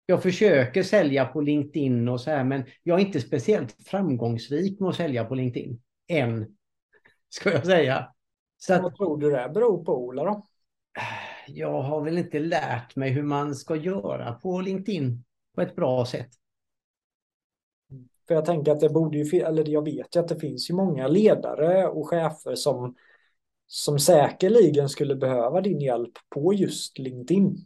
Jag försöker sälja på LinkedIn och så här, men jag är inte speciellt framgångsrik med att sälja på LinkedIn. Än, ska jag säga. Så att, Vad tror du det beror på, Ola? Då? jag har väl inte lärt mig hur man ska göra på LinkedIn på ett bra sätt. För jag tänker att det borde ju, eller jag vet ju att det finns ju många ledare och chefer som, som säkerligen skulle behöva din hjälp på just LinkedIn.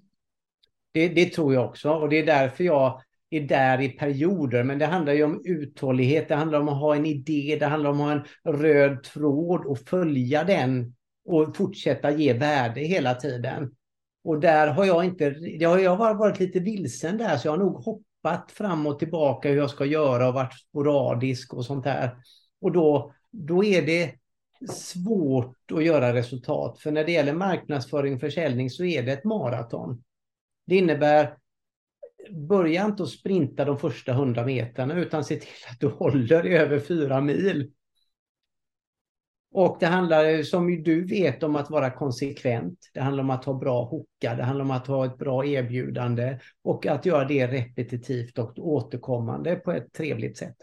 Det, det tror jag också och det är därför jag är där i perioder. Men det handlar ju om uthållighet, det handlar om att ha en idé, det handlar om att ha en röd tråd och följa den och fortsätta ge värde hela tiden. Och där har jag inte, jag har varit lite vilsen där så jag har nog hoppat fram och tillbaka hur jag ska göra och varit sporadisk och sånt där. Och då, då är det svårt att göra resultat. För när det gäller marknadsföring och försäljning så är det ett maraton. Det innebär, börja inte att sprinta de första hundra meterna utan se till att du håller över fyra mil. Och det handlar som du vet om att vara konsekvent. Det handlar om att ha bra hookar, det handlar om att ha ett bra erbjudande och att göra det repetitivt och återkommande på ett trevligt sätt.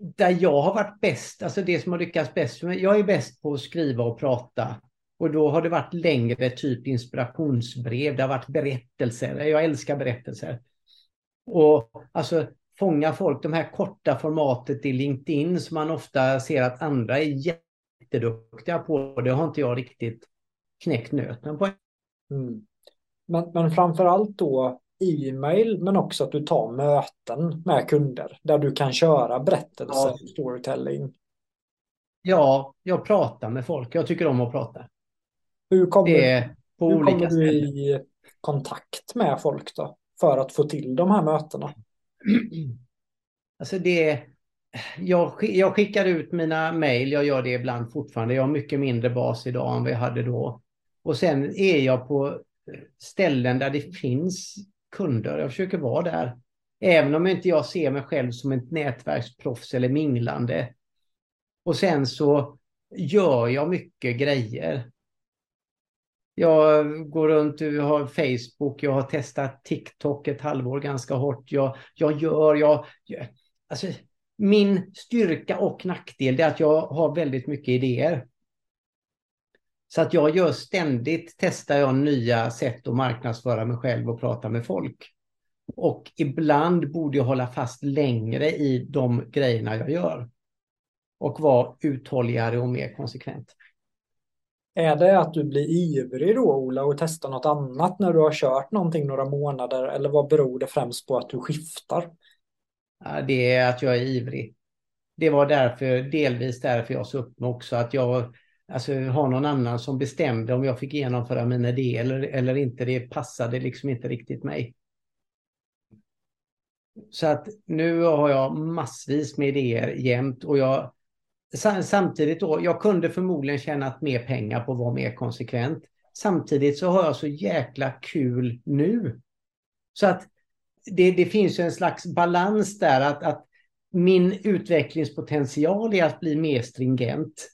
Där jag har varit bäst, alltså det som har lyckats bäst, för mig, jag är bäst på att skriva och prata. Och då har det varit längre, typ inspirationsbrev, det har varit berättelser. Jag älskar berättelser. Och alltså fånga folk, de här korta formatet i LinkedIn som man ofta ser att andra är jätteduktiga på. Det har inte jag riktigt knäckt nöten på. Mm. Men, men framförallt då e-mail men också att du tar möten med kunder där du kan köra berättelser, ja. storytelling. Ja, jag pratar med folk. Jag tycker om att prata. Hur kommer, hur kommer du i kontakt med folk då? För att få till de här mötena? Alltså det... Jag, jag skickar ut mina mejl, jag gör det ibland fortfarande. Jag har mycket mindre bas idag än vad jag hade då. Och sen är jag på eh, ställen där det finns kunder. Jag försöker vara där. Även om inte jag ser mig själv som ett nätverksproffs eller minglande. Och sen så gör jag mycket grejer. Jag går runt, jag har Facebook, jag har testat TikTok ett halvår ganska hårt. Jag, jag gör, jag, alltså, min styrka och nackdel är att jag har väldigt mycket idéer. Så att jag gör ständigt, testar jag nya sätt att marknadsföra mig själv och prata med folk. Och ibland borde jag hålla fast längre i de grejerna jag gör. Och vara uthålligare och mer konsekvent. Är det att du blir ivrig då Ola och testar något annat när du har kört någonting några månader eller vad beror det främst på att du skiftar? Det är att jag är ivrig. Det var därför, delvis därför jag sa upp mig också, att jag alltså, har någon annan som bestämde om jag fick genomföra mina idéer eller, eller inte. Det passade liksom inte riktigt mig. Så att nu har jag massvis med idéer jämt och jag samtidigt då, jag kunde förmodligen tjänat mer pengar på att vara mer konsekvent. Samtidigt så har jag så jäkla kul nu. Så att det, det finns en slags balans där att, att min utvecklingspotential är att bli mer stringent.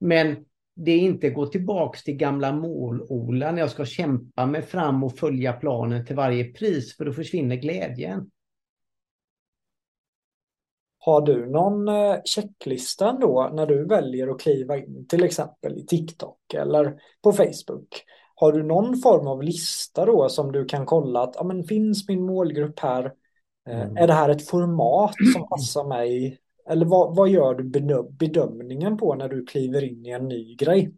Men det är inte gå tillbaks till gamla mål-Ola när jag ska kämpa mig fram och följa planen till varje pris för då försvinner glädjen. Har du någon eh, checklista då när du väljer att kliva in till exempel i TikTok eller på Facebook? Har du någon form av lista då som du kan kolla att ja, men finns min målgrupp här? Eh, mm. Är det här ett format som passar mig? Eller vad, vad gör du bedömningen på när du kliver in i en ny grej?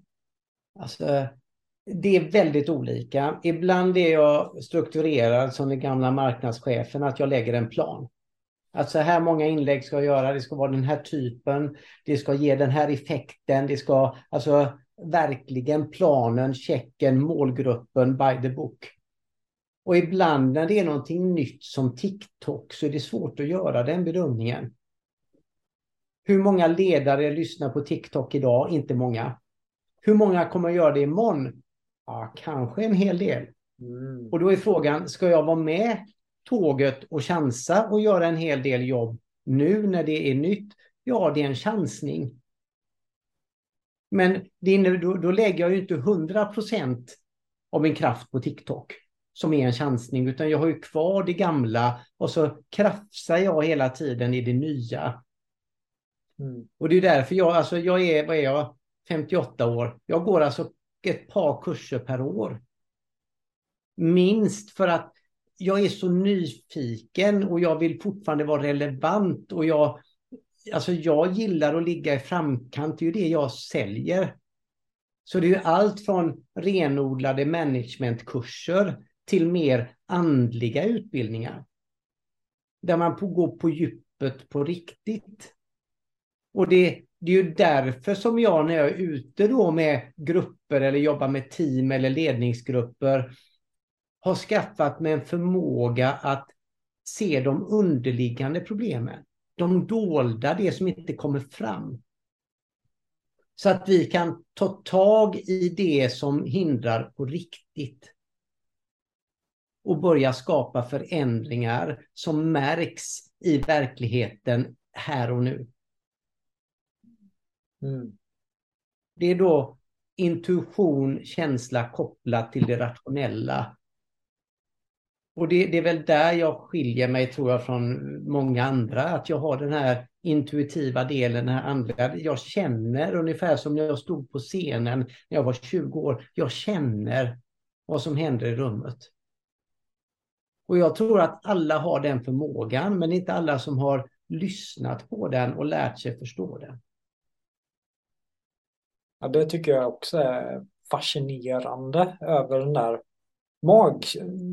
Alltså, det är väldigt olika. Ibland är jag strukturerad som den gamla marknadschefen, att jag lägger en plan. Att så här många inlägg ska jag göra, det ska vara den här typen, det ska ge den här effekten, det ska alltså verkligen planen, checken, målgruppen by the book. Och ibland när det är någonting nytt som TikTok så är det svårt att göra den bedömningen. Hur många ledare lyssnar på TikTok idag? Inte många. Hur många kommer att göra det imorgon? Ja, kanske en hel del. Mm. Och då är frågan, ska jag vara med tåget och chansa och göra en hel del jobb nu när det är nytt, ja det är en chansning. Men det då, då lägger jag ju inte 100 procent av min kraft på TikTok som är en chansning, utan jag har ju kvar det gamla och så krafsar jag hela tiden i det nya. Mm. Och det är därför jag, alltså jag är, vad är jag, 58 år. Jag går alltså ett par kurser per år. Minst för att jag är så nyfiken och jag vill fortfarande vara relevant och jag, alltså jag gillar att ligga i framkant, det är ju det jag säljer. Så det är ju allt från renodlade managementkurser till mer andliga utbildningar. Där man går på djupet på riktigt. Och det, det är ju därför som jag när jag är ute då med grupper eller jobbar med team eller ledningsgrupper har skaffat mig en förmåga att se de underliggande problemen. De dolda, det som inte kommer fram. Så att vi kan ta tag i det som hindrar på riktigt. Och börja skapa förändringar som märks i verkligheten här och nu. Mm. Det är då intuition, känsla kopplat till det rationella och det, det, är väl där jag skiljer mig, tror jag, från många andra. Att jag har den här intuitiva delen, den här andliga. Jag känner ungefär som när jag stod på scenen när jag var 20 år. Jag känner vad som händer i rummet. Och jag tror att alla har den förmågan, men inte alla som har lyssnat på den och lärt sig förstå den. Ja, det tycker jag också är fascinerande över den där mag...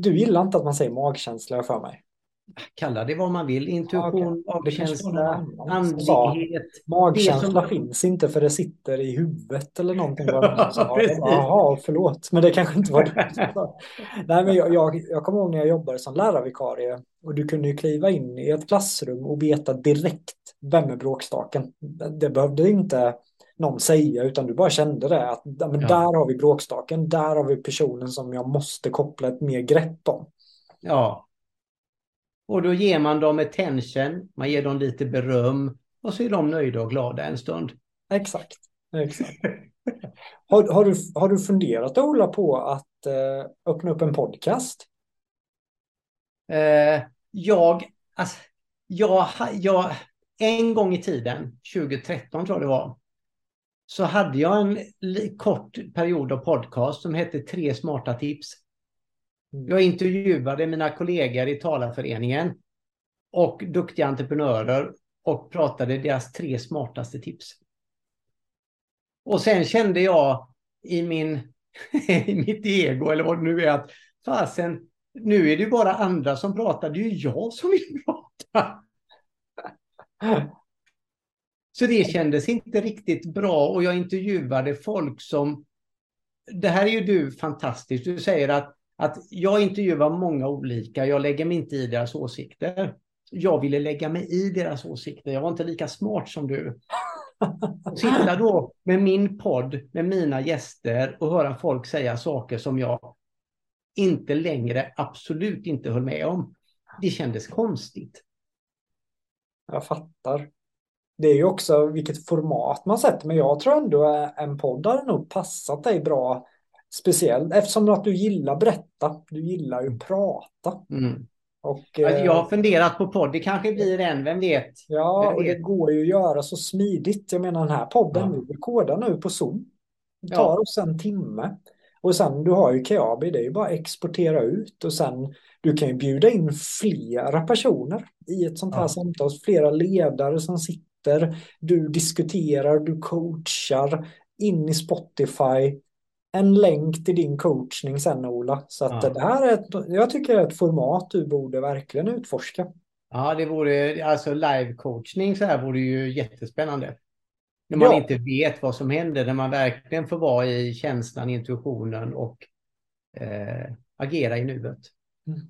Du gillar inte att man säger magkänsla för mig. kalla det vad man vill. Intuition, Ja, var magkänsla, andlighet. Magkänsla som- finns inte för det sitter i huvudet eller någonting. Jaha, förlåt. Men det kanske inte var det. Nej, men jag, jag, jag kommer ihåg när jag jobbade som lärarvikarie och du kunde ju kliva in i ett klassrum och veta direkt vem är bråkstaken. Det behövde inte någon säga utan du bara kände det att men Ja. där har vi bråkstaken, där har vi personen som jag måste koppla ett mer grepp om. Ja. Och då ger man dem attention, man ger dem lite beröm och så är de nöjda och glada en stund. Exakt. Exakt. Har, har, du, har du funderat Ola på att eh, öppna upp en podcast? Eh, jag, alltså, jag, jag, en gång i tiden, 2013 tror jag det var, så hade jag en kort period av podcast som hette Tre smarta tips. Mm. Jag intervjuade mina kollegor i talarföreningen och duktiga entreprenörer och pratade deras tre smartaste tips. Och sen kände jag i, min, i mitt ego, eller vad det nu är, att fasen, nu är det ju bara andra som pratar, det är ju jag som vill prata. Så det kändes inte riktigt bra och jag intervjuade folk som... Det här är ju du fantastiskt. Du säger att, att jag intervjuar många olika, jag lägger mig inte i deras åsikter. Jag ville lägga mig i deras åsikter, jag var inte lika smart som du. Sitta då med min podd, med mina gäster och höra folk säga saker som jag inte längre absolut inte höll med om. Det kändes konstigt. Jag fattar. Det är ju också vilket format man sätter, men jag tror ändå en podd hade nog passat dig bra. Speciellt eftersom att du gillar berätta. Du gillar ju prata. Mm. Och, eh, jag har funderat på podd, det kanske blir en, vem vet? Ja, och det går ju att göra så smidigt. Jag menar den här podden, Ja. vi rekordar nu på Zoom. Det Ja. tar oss en timme. Och sen du har ju Kiabi, det är ju bara att exportera ut och sen du kan ju bjuda in flera personer i ett sånt här Ja. samtal. Flera ledare som sitter, du diskuterar, du coachar in i Spotify. En länk till din coachning sen Ola. Så att Ja. det här är ett, jag tycker det är ett format du borde verkligen utforska. Ja, det vore, alltså live-coachning så här vore ju jättespännande. När man Ja. inte vet vad som händer, när man verkligen får vara i känslan, intuitionen och eh, agera i nuet. Nej,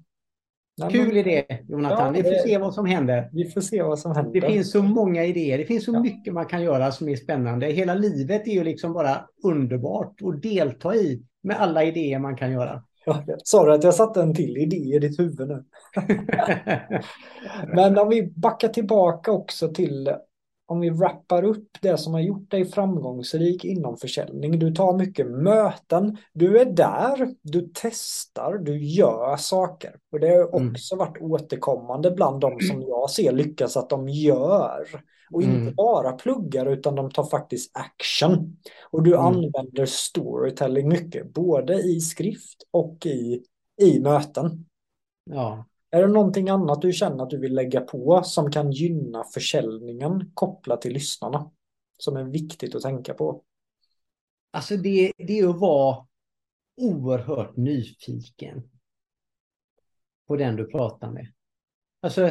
Kul idé, Jonathan. Ja, Vi får se vad som händer. Vi får se vad som händer. Det finns så många idéer. Det finns så Ja. mycket man kan göra som är spännande. Hela livet är ju liksom bara underbart att delta i med alla idéer man kan göra. Ja, sa du att jag satte en till idé i ditt huvud nu? Men om vi backar tillbaka också till om vi wrappar upp det som har gjort dig framgångsrik inom försäljning. Du tar mycket möten, du är där, du testar, du gör saker. Och det har Mm. också varit återkommande bland de som jag ser lyckas att de gör. Och inte Mm. bara pluggar utan de tar faktiskt action. Och du Mm. använder storytelling mycket, både i skrift och i, i möten. Ja. Är det någonting annat du känner att du vill lägga på som kan gynna försäljningen kopplat till lyssnarna? Som är viktigt att tänka på. Alltså det, det är att vara oerhört nyfiken på den du pratar med. Alltså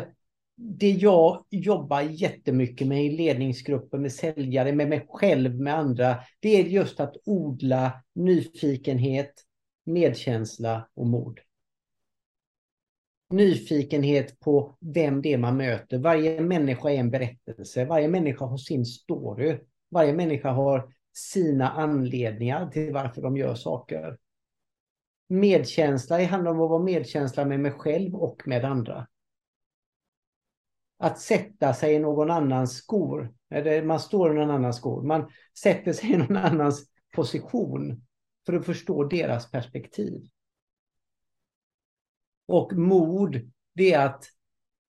det jag jobbar jättemycket med i ledningsgrupper, med säljare, med mig själv, med andra, det är just att odla nyfikenhet, medkänsla och mod. Nyfikenhet på vem det är man möter. Varje människa är en berättelse. Varje människa har sin story. Varje människa har sina anledningar till varför de gör saker. Medkänsla det handlar om att vara medkänsla med mig själv och med andra. Att sätta sig i någon annans skor. Eller man står i någon annans skor. Man sätter sig i någon annans position för att förstå deras perspektiv. Och mod, det är att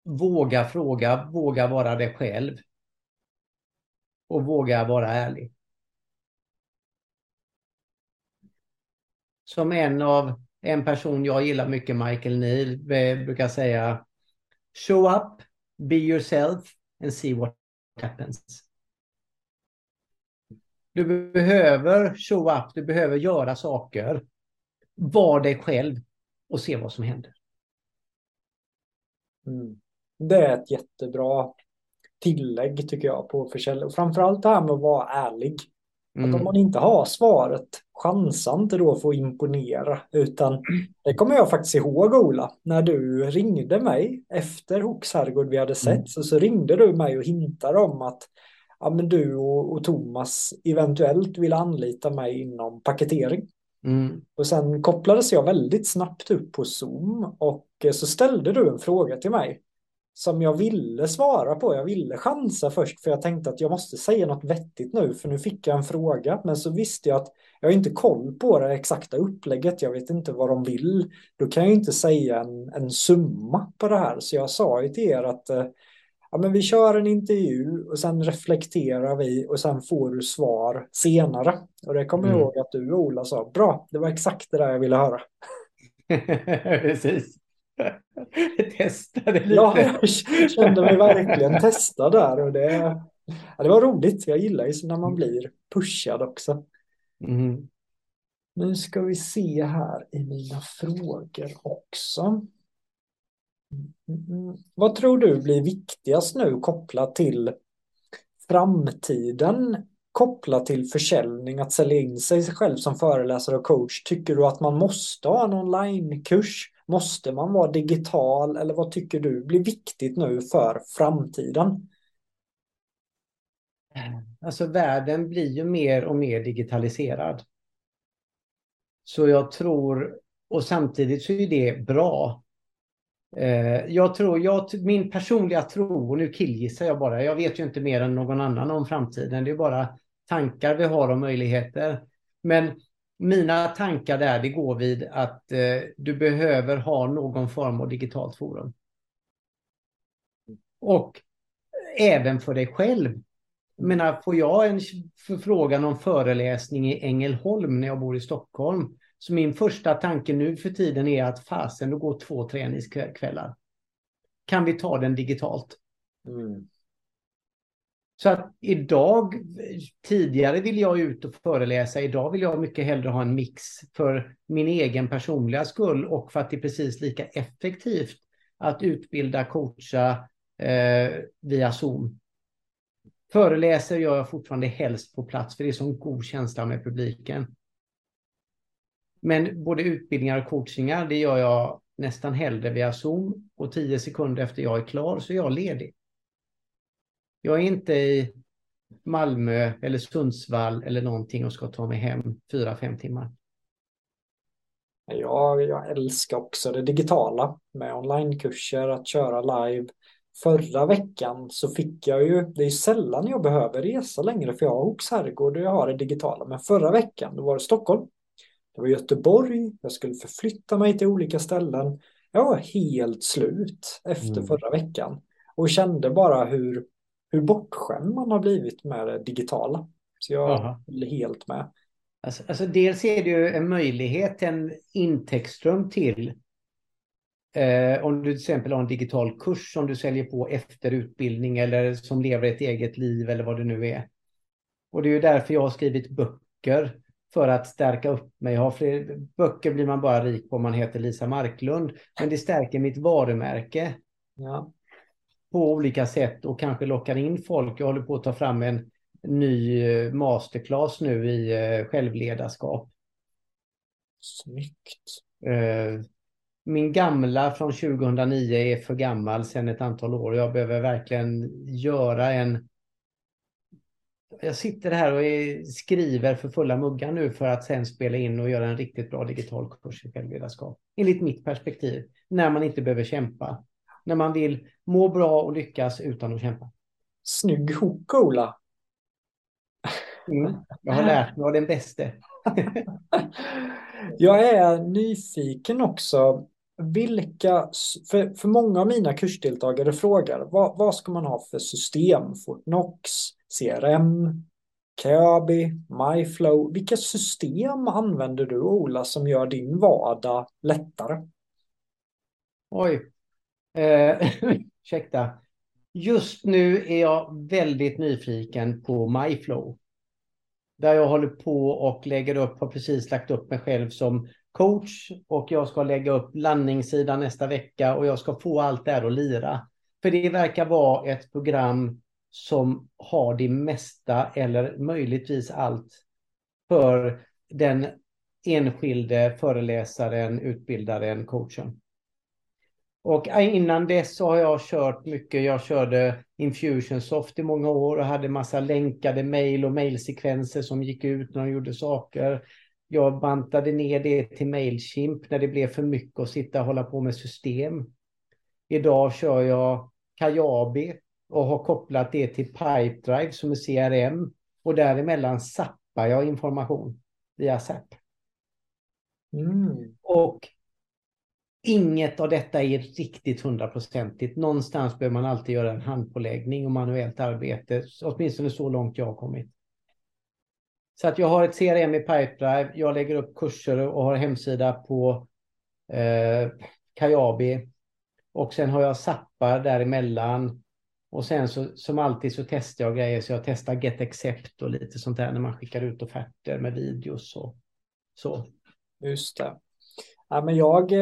våga fråga, våga vara dig själv. Och våga vara ärlig. Som en av en person jag gillar mycket, Michael Neal, brukar säga Show up, be yourself and see what happens. Du behöver show up, du behöver göra saker. Var dig själv och se vad som händer. Mm. Det är ett jättebra tillägg tycker jag på försäljning. Framförallt det här med att vara ärlig. Mm. Att om man inte har svaret, chansa inte då för att imponera. Utan det kommer jag faktiskt ihåg Ola, när du ringde mig efter Hooks herrgård vi hade sett. Mm. Så, så ringde du mig och hintade om att ja, men du och, och Thomas eventuellt vill anlita mig inom paketering. Mm. Och sen kopplades jag väldigt snabbt upp på Zoom och så ställde du en fråga till mig som jag ville svara på. Jag ville chansa först för jag tänkte att jag måste säga något vettigt nu för nu fick jag en fråga. Men så visste jag att jag har inte koll på det exakta upplägget. Jag vet inte vad de vill. Då kan jag inte säga en, en summa på det här. Så jag sa ju till er att eh, ja, men vi kör en intervju och sen reflekterar vi och sen får du svar senare. Och det kommer jag mm. ihåg att du och Ola sa. Bra, det var exakt det där jag ville höra. Precis. Testade lite. Ja, jag kände mig verkligen testad där. Och det, ja, det var roligt. Jag gillar ju när man blir pushad också. Mm. Nu ska vi se här i mina frågor också. Mm. Vad tror du blir viktigast nu kopplat till framtiden kopplat till försäljning, att sälja in sig själv som föreläsare och coach? Tycker du att man måste ha en onlinekurs? Måste man vara digital eller vad tycker du blir viktigt nu för framtiden? Alltså världen blir ju mer och mer digitaliserad. Så jag tror, och samtidigt så är det bra. Eh, jag tror, jag, min personliga tro, och nu killgissar jag bara, jag vet ju inte mer än någon annan om framtiden, det är bara tankar vi har och möjligheter. Men mina tankar där, det går vid att eh, du behöver ha någon form av digitalt forum. Och även för dig själv. Jag menar, får jag en förfrågan om föreläsning i Ängelholm när jag bor i Stockholm, så min första tanke nu för tiden är att fasen, då går två träningskvällar. Kan vi ta den digitalt? Mm. Så att idag, tidigare vill jag ut och föreläsa, idag vill jag mycket hellre ha en mix för min egen personliga skull och för att det är precis lika effektivt att utbilda, coacha eh, via Zoom. Föreläser gör jag fortfarande helst på plats för det är så god känsla med publiken. Men både utbildningar och coachingar, det gör jag nästan hellre via Zoom och tio sekunder efter jag är klar så är jag ledig. Jag är inte i Malmö eller Sundsvall eller någonting och ska ta mig hem fyra, fem timmar. Ja, jag älskar också det digitala med onlinekurser, att köra live. Förra veckan så fick jag ju, det är sällan jag behöver resa längre för jag har Oaks herrgård och jag har det digitala. Men förra veckan, då var det Stockholm. Det var Göteborg, jag skulle förflytta mig till olika ställen. Jag var helt slut efter mm. förra veckan och kände bara hur hur bortskämd man har blivit med det digitala. Så jag håller helt med. Alltså, alltså, dels är det ju en möjlighet, en intäktsström till. Eh, om du till exempel har en digital kurs som du säljer på efter utbildning eller som lever ett eget liv eller vad det nu är. Och det är ju därför jag har skrivit böcker för att stärka upp mig. Jag har fler, böcker blir man bara rik på om man heter Lisa Marklund. Men det stärker mitt varumärke. Ja på olika sätt och kanske lockar in folk. Jag håller på att ta fram en ny eh, masterclass nu i eh, självledarskap. Snyggt. Eh, min gamla från 2009 är för gammal sedan ett antal år. Jag behöver verkligen göra en... Jag sitter här och skriver för fulla muggar nu för att sen spela in och göra en riktigt bra digital kurs i självledarskap. Enligt mitt perspektiv. När man inte behöver kämpa när man vill må bra och lyckas utan att kämpa. Snygg hook, Ola. Mm, jag har lärt mig av den bäste. jag är nyfiken också. Vilka, för, för många av mina kursdeltagare frågar vad, vad ska man ha för system? Fortnox, CRM, Kajabi, MyFlow. Vilka system använder du Ola som gör din vardag lättare? Oj, Eh, ursäkta. Just nu är jag väldigt nyfiken på MyFlow. Där jag håller på och lägger upp, har precis lagt upp mig själv som coach och jag ska lägga upp landningssidan nästa vecka och jag ska få allt det här att lira. För det verkar vara ett program som har det mesta eller möjligtvis allt för den enskilde föreläsaren, utbildaren, coachen. Och innan dess så har jag kört mycket. Jag körde Infusionsoft i många år och hade massa länkade mejl och mejlsekvenser som gick ut när de gjorde saker. Jag bantade ner det till Mailchimp när det blev för mycket att sitta och hålla på med system. Idag kör jag Kajabi och har kopplat det till Pipedrive som är CRM och däremellan zappar jag information via SAP. Mm. Och inget av detta är riktigt hundraprocentigt. Någonstans behöver man alltid göra en handpåläggning och manuellt arbete, åtminstone så långt jag har kommit. Så att jag har ett CRM i Pipedrive, jag lägger upp kurser och har hemsida på eh, Kajabi. Och sen har jag Zappar däremellan. Och sen så, som alltid så testar jag grejer, så jag testar Get Accept och lite sånt där när man skickar ut offerter med videos och så. Just det. Ja, men eh, jag,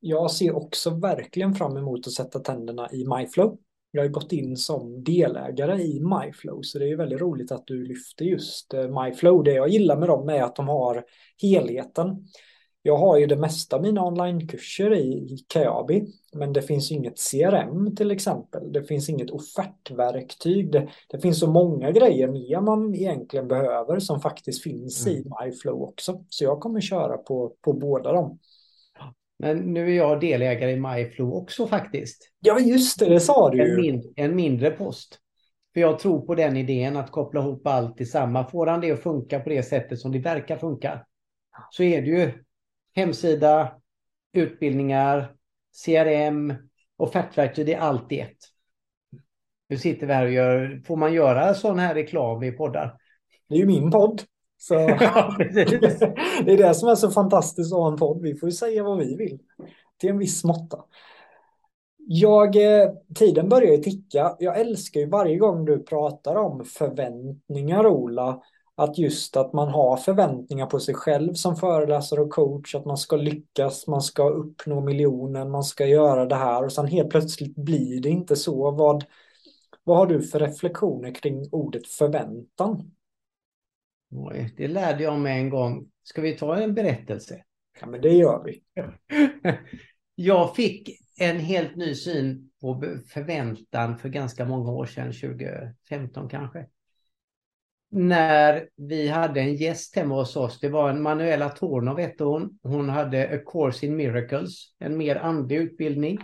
jag ser också verkligen fram emot att sätta tänderna i MyFlow. Jag har gått in som delägare i MyFlow så det är väldigt roligt att du lyfter just eh, MyFlow. Det jag gillar med dem är att de har helheten. Jag har ju det mesta av mina onlinekurser i Kajabi, men det finns inget CRM till exempel. Det finns inget offertverktyg. Det, det finns så många grejer mer man egentligen behöver som faktiskt finns mm. i MyFlow också. Så jag kommer köra på, på båda dem. Men nu är jag delägare i MyFlow också faktiskt. Ja, just det, det sa du. En, min, en mindre post. För jag tror på den idén att koppla ihop allt i samma. Får han det att funka på det sättet som det verkar funka så är det ju hemsida, utbildningar, CRM, offertverktyg, det är allt i ett. Nu sitter vi här och gör, får man göra sån här reklam i poddar? Det är ju min podd. Så det är det som är så fantastiskt att ha en podd. Vi får ju säga vad vi vill till en viss måtta. Jag, eh, tiden börjar ju ticka. Jag älskar ju varje gång du pratar om förväntningar, Ola att just att man har förväntningar på sig själv som föreläsare och coach, att man ska lyckas, man ska uppnå miljonen, man ska göra det här och sen helt plötsligt blir det inte så. Vad, vad har du för reflektioner kring ordet förväntan? Oj, det lärde jag mig en gång. Ska vi ta en berättelse? Ja, men det gör vi. jag fick en helt ny syn på förväntan för ganska många år sedan, 2015 kanske när vi hade en gäst hemma hos oss. Det var en Manuela Tornov hette hon. Hon hade A Course in Miracles, en mer andlig utbildning.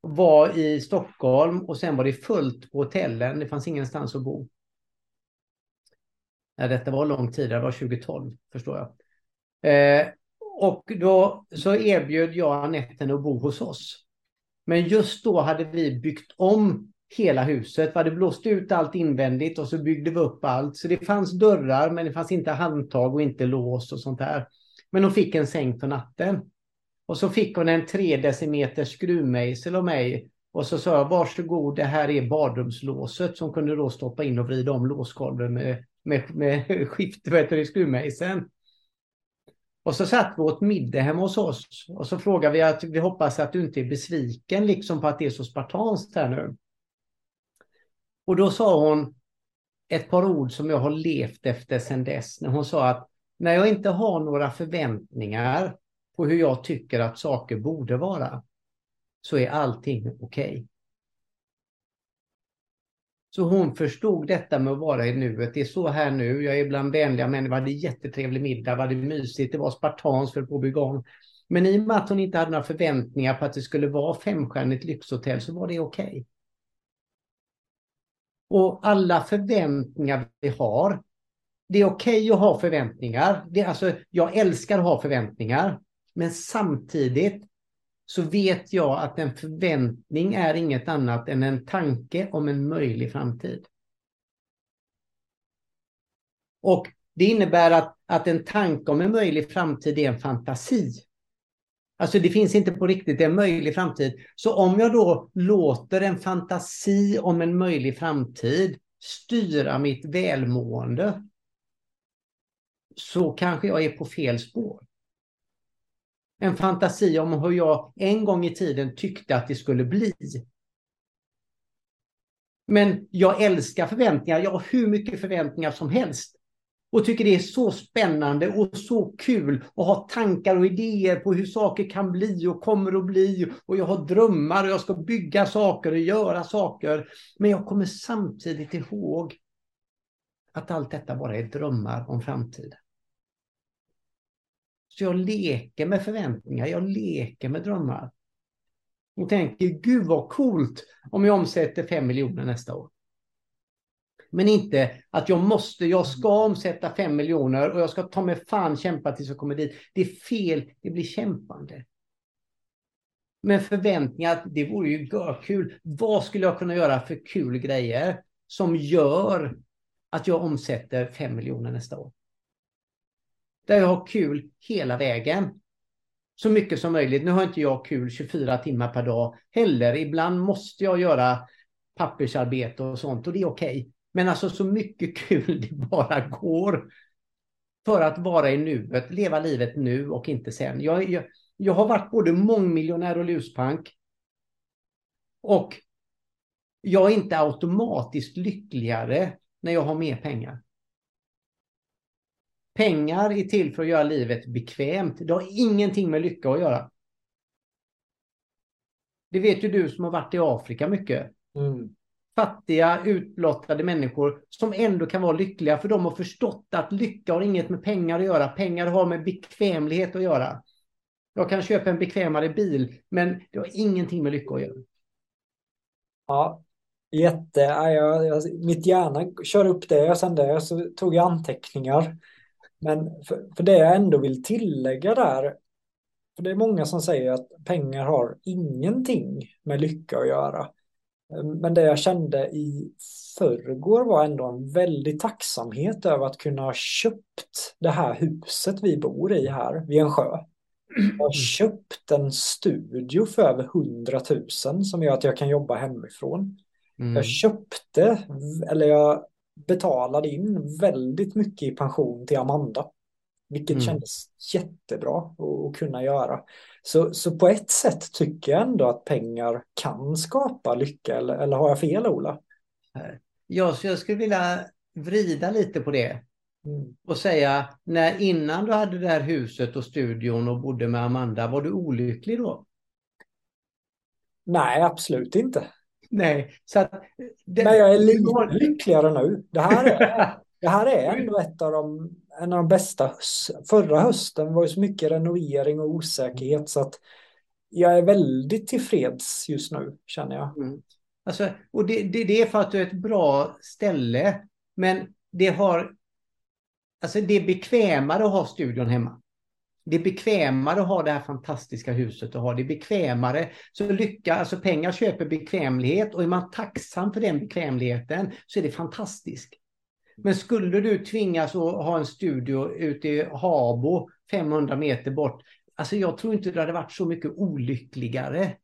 Var i Stockholm och sen var det fullt på hotellen. Det fanns ingenstans att bo. Ja, detta var lång tid, det var 2012 förstår jag. Eh, och då så erbjöd jag Anette att bo hos oss. Men just då hade vi byggt om hela huset. Vi hade blåst ut allt invändigt och så byggde vi upp allt. Så det fanns dörrar men det fanns inte handtag och inte lås och sånt där. Men hon fick en säng för natten. Och så fick hon en tre decimeter skruvmejsel av mig. Och så sa jag varsågod det här är badrumslåset som kunde då stoppa in och vrida om låskolven med, med, med skift, vad heter det, skruvmejseln. Och så satt vi åt middag hemma hos oss och så frågade vi att vi hoppas att du inte är besviken liksom på att det är så spartanskt här nu. Och då sa hon ett par ord som jag har levt efter sedan dess. När hon sa att när jag inte har några förväntningar på hur jag tycker att saker borde vara så är allting okej. Okay. Så hon förstod detta med att vara i nuet. Det är så här nu. Jag är bland vänliga människor. Vi hade jättetrevlig middag. Det var mysigt. Det var spartanskt för på att bygga om. Men i och med att hon inte hade några förväntningar på att det skulle vara femstjärnigt lyxhotell så var det okej. Okay. Och alla förväntningar vi har. Det är okej okay att ha förväntningar. Det, alltså, jag älskar att ha förväntningar. Men samtidigt så vet jag att en förväntning är inget annat än en tanke om en möjlig framtid. Och det innebär att, att en tanke om en möjlig framtid är en fantasi. Alltså det finns inte på riktigt en möjlig framtid. Så om jag då låter en fantasi om en möjlig framtid styra mitt välmående så kanske jag är på fel spår. En fantasi om hur jag en gång i tiden tyckte att det skulle bli. Men jag älskar förväntningar. Jag har hur mycket förväntningar som helst. Och tycker det är så spännande och så kul att ha tankar och idéer på hur saker kan bli och kommer att bli. Och jag har drömmar och jag ska bygga saker och göra saker. Men jag kommer samtidigt ihåg att allt detta bara är drömmar om framtiden. Så jag leker med förväntningar, jag leker med drömmar. Och tänker, gud vad coolt om jag omsätter 5 miljoner nästa år. Men inte att jag måste, jag ska omsätta 5 miljoner och jag ska ta mig fan kämpa tills jag kommer dit. Det är fel, det blir kämpande. Men förväntningar, det vore ju kul. Vad skulle jag kunna göra för kul grejer som gör att jag omsätter 5 miljoner nästa år? Där jag har kul hela vägen. Så mycket som möjligt. Nu har inte jag kul 24 timmar per dag heller. Ibland måste jag göra pappersarbete och sånt och det är okej. Okay. Men alltså så mycket kul det bara går. För att vara i nuet, leva livet nu och inte sen. Jag, jag, jag har varit både mångmiljonär och luspank. Och jag är inte automatiskt lyckligare när jag har mer pengar. Pengar är till för att göra livet bekvämt. Det har ingenting med lycka att göra. Det vet ju du som har varit i Afrika mycket. Mm. Fattiga, utblottade människor som ändå kan vara lyckliga för de har förstått att lycka har inget med pengar att göra. Pengar har med bekvämlighet att göra. Jag kan köpa en bekvämare bil, men det har ingenting med lycka att göra. Ja, jätte. Jag, jag, mitt hjärna kör upp det och sen det så tog jag anteckningar. Men för, för det jag ändå vill tillägga där, för det är många som säger att pengar har ingenting med lycka att göra. Men det jag kände i förrgår var ändå en väldig tacksamhet över att kunna ha köpt det här huset vi bor i här vid en sjö. Jag har köpt en studio för över 100 000 som gör att jag kan jobba hemifrån. Mm. Jag köpte, eller jag betalade in väldigt mycket i pension till Amanda. Vilket mm. kändes jättebra att kunna göra. Så, så på ett sätt tycker jag ändå att pengar kan skapa lycka. Eller, eller har jag fel Ola? Ja, så jag skulle vilja vrida lite på det. Mm. Och säga, när innan du hade det här huset och studion och bodde med Amanda, var du olycklig då? Nej, absolut inte. Nej, så att... Det, Men jag är lite lyckligare nu. Det här är, det här är ändå ett av de, en av de bästa. Förra hösten var ju så mycket renovering och osäkerhet så att jag är väldigt tillfreds just nu, känner jag. Mm. Alltså, och det, det, det, är för att du är ett bra ställe, men det har... Alltså det är bekvämare att ha studion hemma. Det är bekvämare att ha det här fantastiska huset att ha det är bekvämare. Så lycka, alltså pengar köper bekvämlighet och är man tacksam för den bekvämligheten så är det fantastiskt. Men skulle du tvingas att ha en studio ute i Habo 500 meter bort, alltså jag tror inte du hade varit så mycket olyckligare.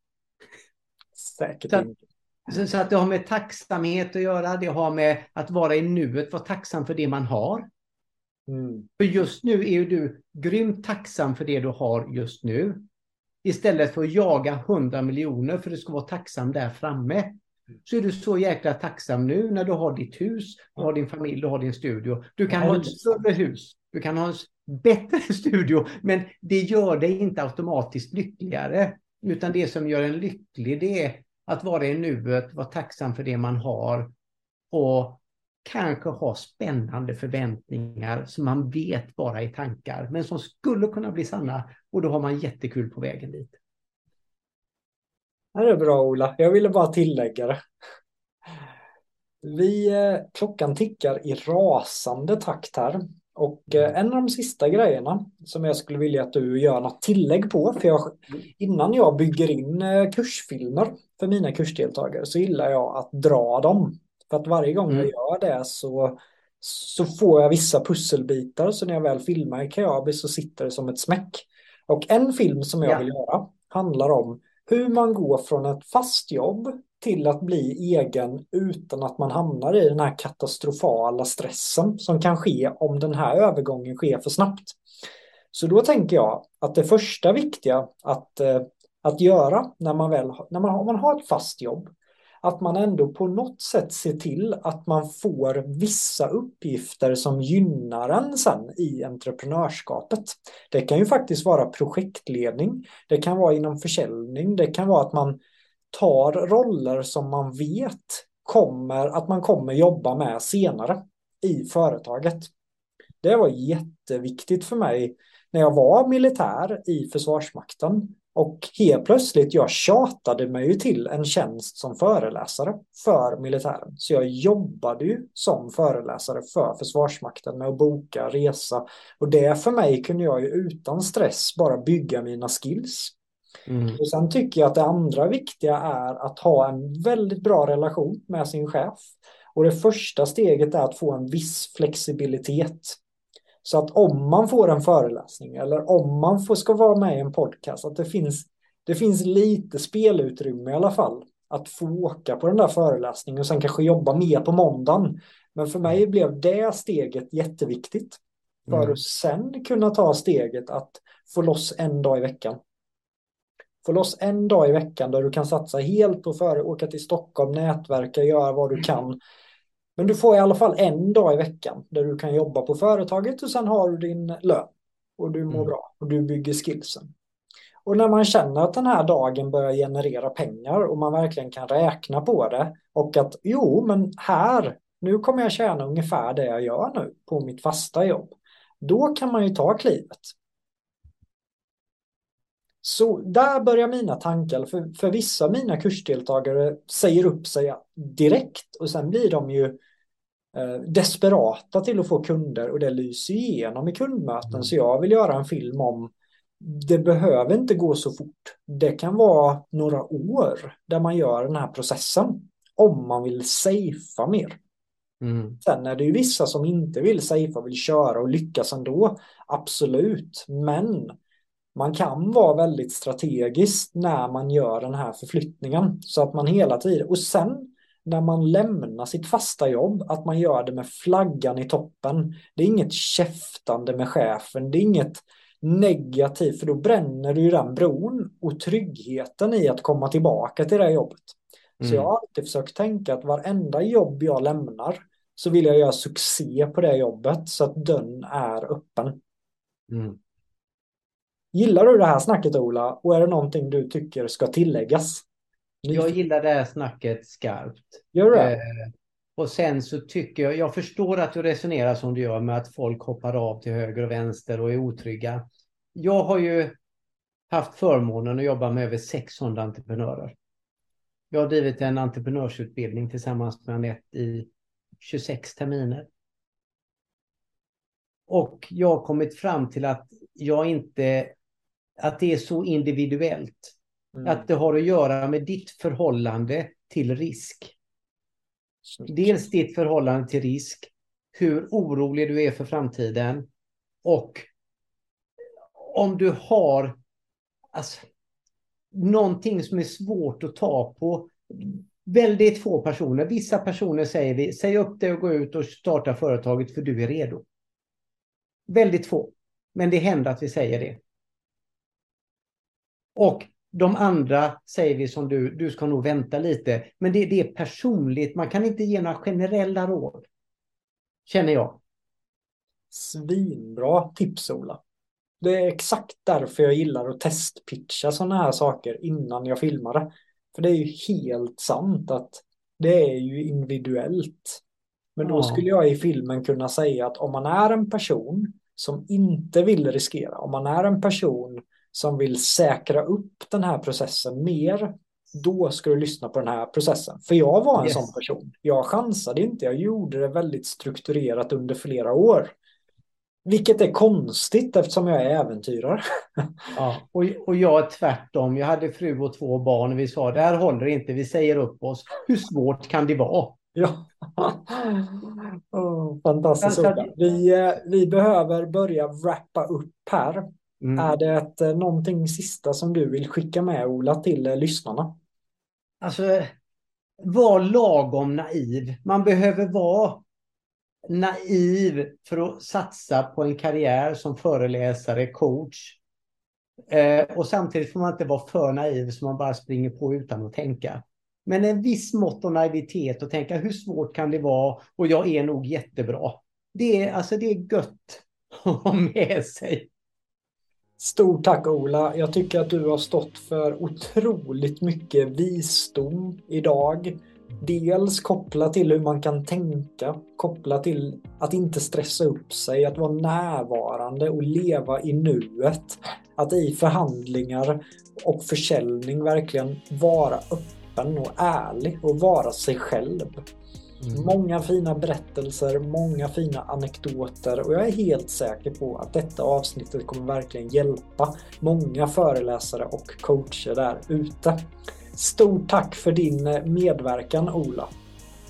Säkert så att, så, så att det har med tacksamhet att göra, det har med att vara i nuet, vara tacksam för det man har. Mm. För just nu är ju du grymt tacksam för det du har just nu. Istället för att jaga 100 miljoner för att du ska vara tacksam där framme. Så är du så jäkla tacksam nu när du har ditt hus, du har din familj, du har din studio. Du kan ha ett större hus, du kan ha en bättre studio, men det gör dig inte automatiskt lyckligare. Utan det som gör en lycklig det är att vara i nuet, vara tacksam för det man har och kanske ha spännande förväntningar som man vet bara är tankar, men som skulle kunna bli sanna och då har man jättekul på vägen dit. Det är bra Ola, jag ville bara tillägga det. Vi, eh, klockan tickar i rasande takt här och eh, en av de sista grejerna som jag skulle vilja att du gör något tillägg på, för jag, innan jag bygger in eh, kursfilmer för mina kursdeltagare så gillar jag att dra dem för att varje gång mm. jag gör det så, så får jag vissa pusselbitar. Så när jag väl filmar i Kajabi så sitter det som ett smäck. Och en film som jag ja. vill göra handlar om hur man går från ett fast jobb till att bli egen utan att man hamnar i den här katastrofala stressen som kan ske om den här övergången sker för snabbt. Så då tänker jag att det första viktiga att, eh, att göra när man väl när man, om man har ett fast jobb, att man ändå på något sätt ser till att man får vissa uppgifter som gynnar en sen i entreprenörskapet. Det kan ju faktiskt vara projektledning, det kan vara inom försäljning, det kan vara att man tar roller som man vet kommer, att man kommer jobba med senare i företaget. Det var jätteviktigt för mig när jag var militär i Försvarsmakten. Och helt plötsligt, jag tjatade mig ju till en tjänst som föreläsare för militären. Så jag jobbade ju som föreläsare för Försvarsmakten med att boka, resa. Och det för mig kunde jag ju utan stress bara bygga mina skills. Mm. Och sen tycker jag att det andra viktiga är att ha en väldigt bra relation med sin chef. Och det första steget är att få en viss flexibilitet. Så att om man får en föreläsning eller om man får, ska vara med i en podcast, att det finns, det finns lite spelutrymme i alla fall. Att få åka på den där föreläsningen och sen kanske jobba mer på måndagen. Men för mig blev det steget jätteviktigt. För mm. att sen kunna ta steget att få loss en dag i veckan. Få loss en dag i veckan där du kan satsa helt på att åka till Stockholm, nätverka, göra vad du kan men du får i alla fall en dag i veckan där du kan jobba på företaget och sen har du din lön. Och du mår mm. bra och du bygger skillsen. Och när man känner att den här dagen börjar generera pengar och man verkligen kan räkna på det och att jo, men här, nu kommer jag tjäna ungefär det jag gör nu på mitt fasta jobb. Då kan man ju ta klivet. Så där börjar mina tankar, för, för vissa av mina kursdeltagare säger upp sig direkt och sen blir de ju eh, desperata till att få kunder och det lyser igenom i kundmöten. Mm. Så jag vill göra en film om det behöver inte gå så fort. Det kan vara några år där man gör den här processen om man vill safea mer. Mm. Sen är det ju vissa som inte vill safea, vill köra och lyckas ändå. Absolut, men man kan vara väldigt strategisk när man gör den här förflyttningen. Så att man hela tiden, och sen när man lämnar sitt fasta jobb, att man gör det med flaggan i toppen. Det är inget käftande med chefen, det är inget negativt, för då bränner du ju den bron och tryggheten i att komma tillbaka till det jobbet. Mm. Så jag har alltid försökt tänka att varenda jobb jag lämnar så vill jag göra succé på det jobbet så att dörren är öppen. Mm. Gillar du det här snacket Ola och är det någonting du tycker ska tilläggas? Jag gillar det här snacket skarpt. Gör det? Eh, och sen så tycker jag, jag förstår att du resonerar som du gör med att folk hoppar av till höger och vänster och är otrygga. Jag har ju haft förmånen att jobba med över 600 entreprenörer. Jag har drivit en entreprenörsutbildning tillsammans med Anette i 26 terminer. Och jag har kommit fram till att jag inte att det är så individuellt. Mm. Att det har att göra med ditt förhållande till risk. Snyggt. Dels ditt förhållande till risk, hur orolig du är för framtiden och om du har alltså, någonting som är svårt att ta på. Väldigt få personer, vissa personer säger vi, säg upp dig och gå ut och starta företaget för du är redo. Väldigt få, men det händer att vi säger det. Och de andra säger vi som du, du ska nog vänta lite. Men det, det är personligt, man kan inte ge några generella råd. Känner jag. Svinbra tips Ola. Det är exakt därför jag gillar att testpitcha sådana här saker innan jag filmar det. För det är ju helt sant att det är ju individuellt. Men då skulle jag i filmen kunna säga att om man är en person som inte vill riskera, om man är en person som vill säkra upp den här processen mer, då ska du lyssna på den här processen. För jag var en yes. sån person. Jag chansade inte, jag gjorde det väldigt strukturerat under flera år. Vilket är konstigt eftersom jag är äventyrare. Ja, och, och jag är tvärtom. Jag hade fru och två barn och vi sa det här håller inte, vi säger upp oss. Hur svårt kan det vara? Ja. Oh, fantastiskt. Vi, eh, vi behöver börja wrappa upp här. Mm. Är det eh, någonting sista som du vill skicka med Ola till eh, lyssnarna? Alltså, var lagom naiv. Man behöver vara naiv för att satsa på en karriär som föreläsare, coach. Eh, och samtidigt får man inte vara för naiv så man bara springer på utan att tänka. Men en viss mått av naivitet och tänka hur svårt kan det vara och jag är nog jättebra. Det är, alltså det är gött att ha med sig. Stort tack Ola. Jag tycker att du har stått för otroligt mycket visdom idag. Dels kopplat till hur man kan tänka, kopplat till att inte stressa upp sig, att vara närvarande och leva i nuet. Att i förhandlingar och försäljning verkligen vara öppen och ärlig och vara sig själv. Mm. Många fina berättelser, många fina anekdoter och jag är helt säker på att detta avsnittet kommer verkligen hjälpa många föreläsare och coacher där ute. Stort tack för din medverkan Ola.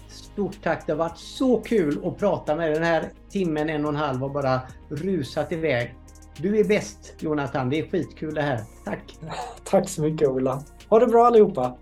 Stort tack, det har varit så kul att prata med dig. Den här timmen, en och en halv har bara rusat iväg. Du är bäst Jonathan, det är skitkul det här. Tack! Tack så mycket Ola. Ha det bra allihopa!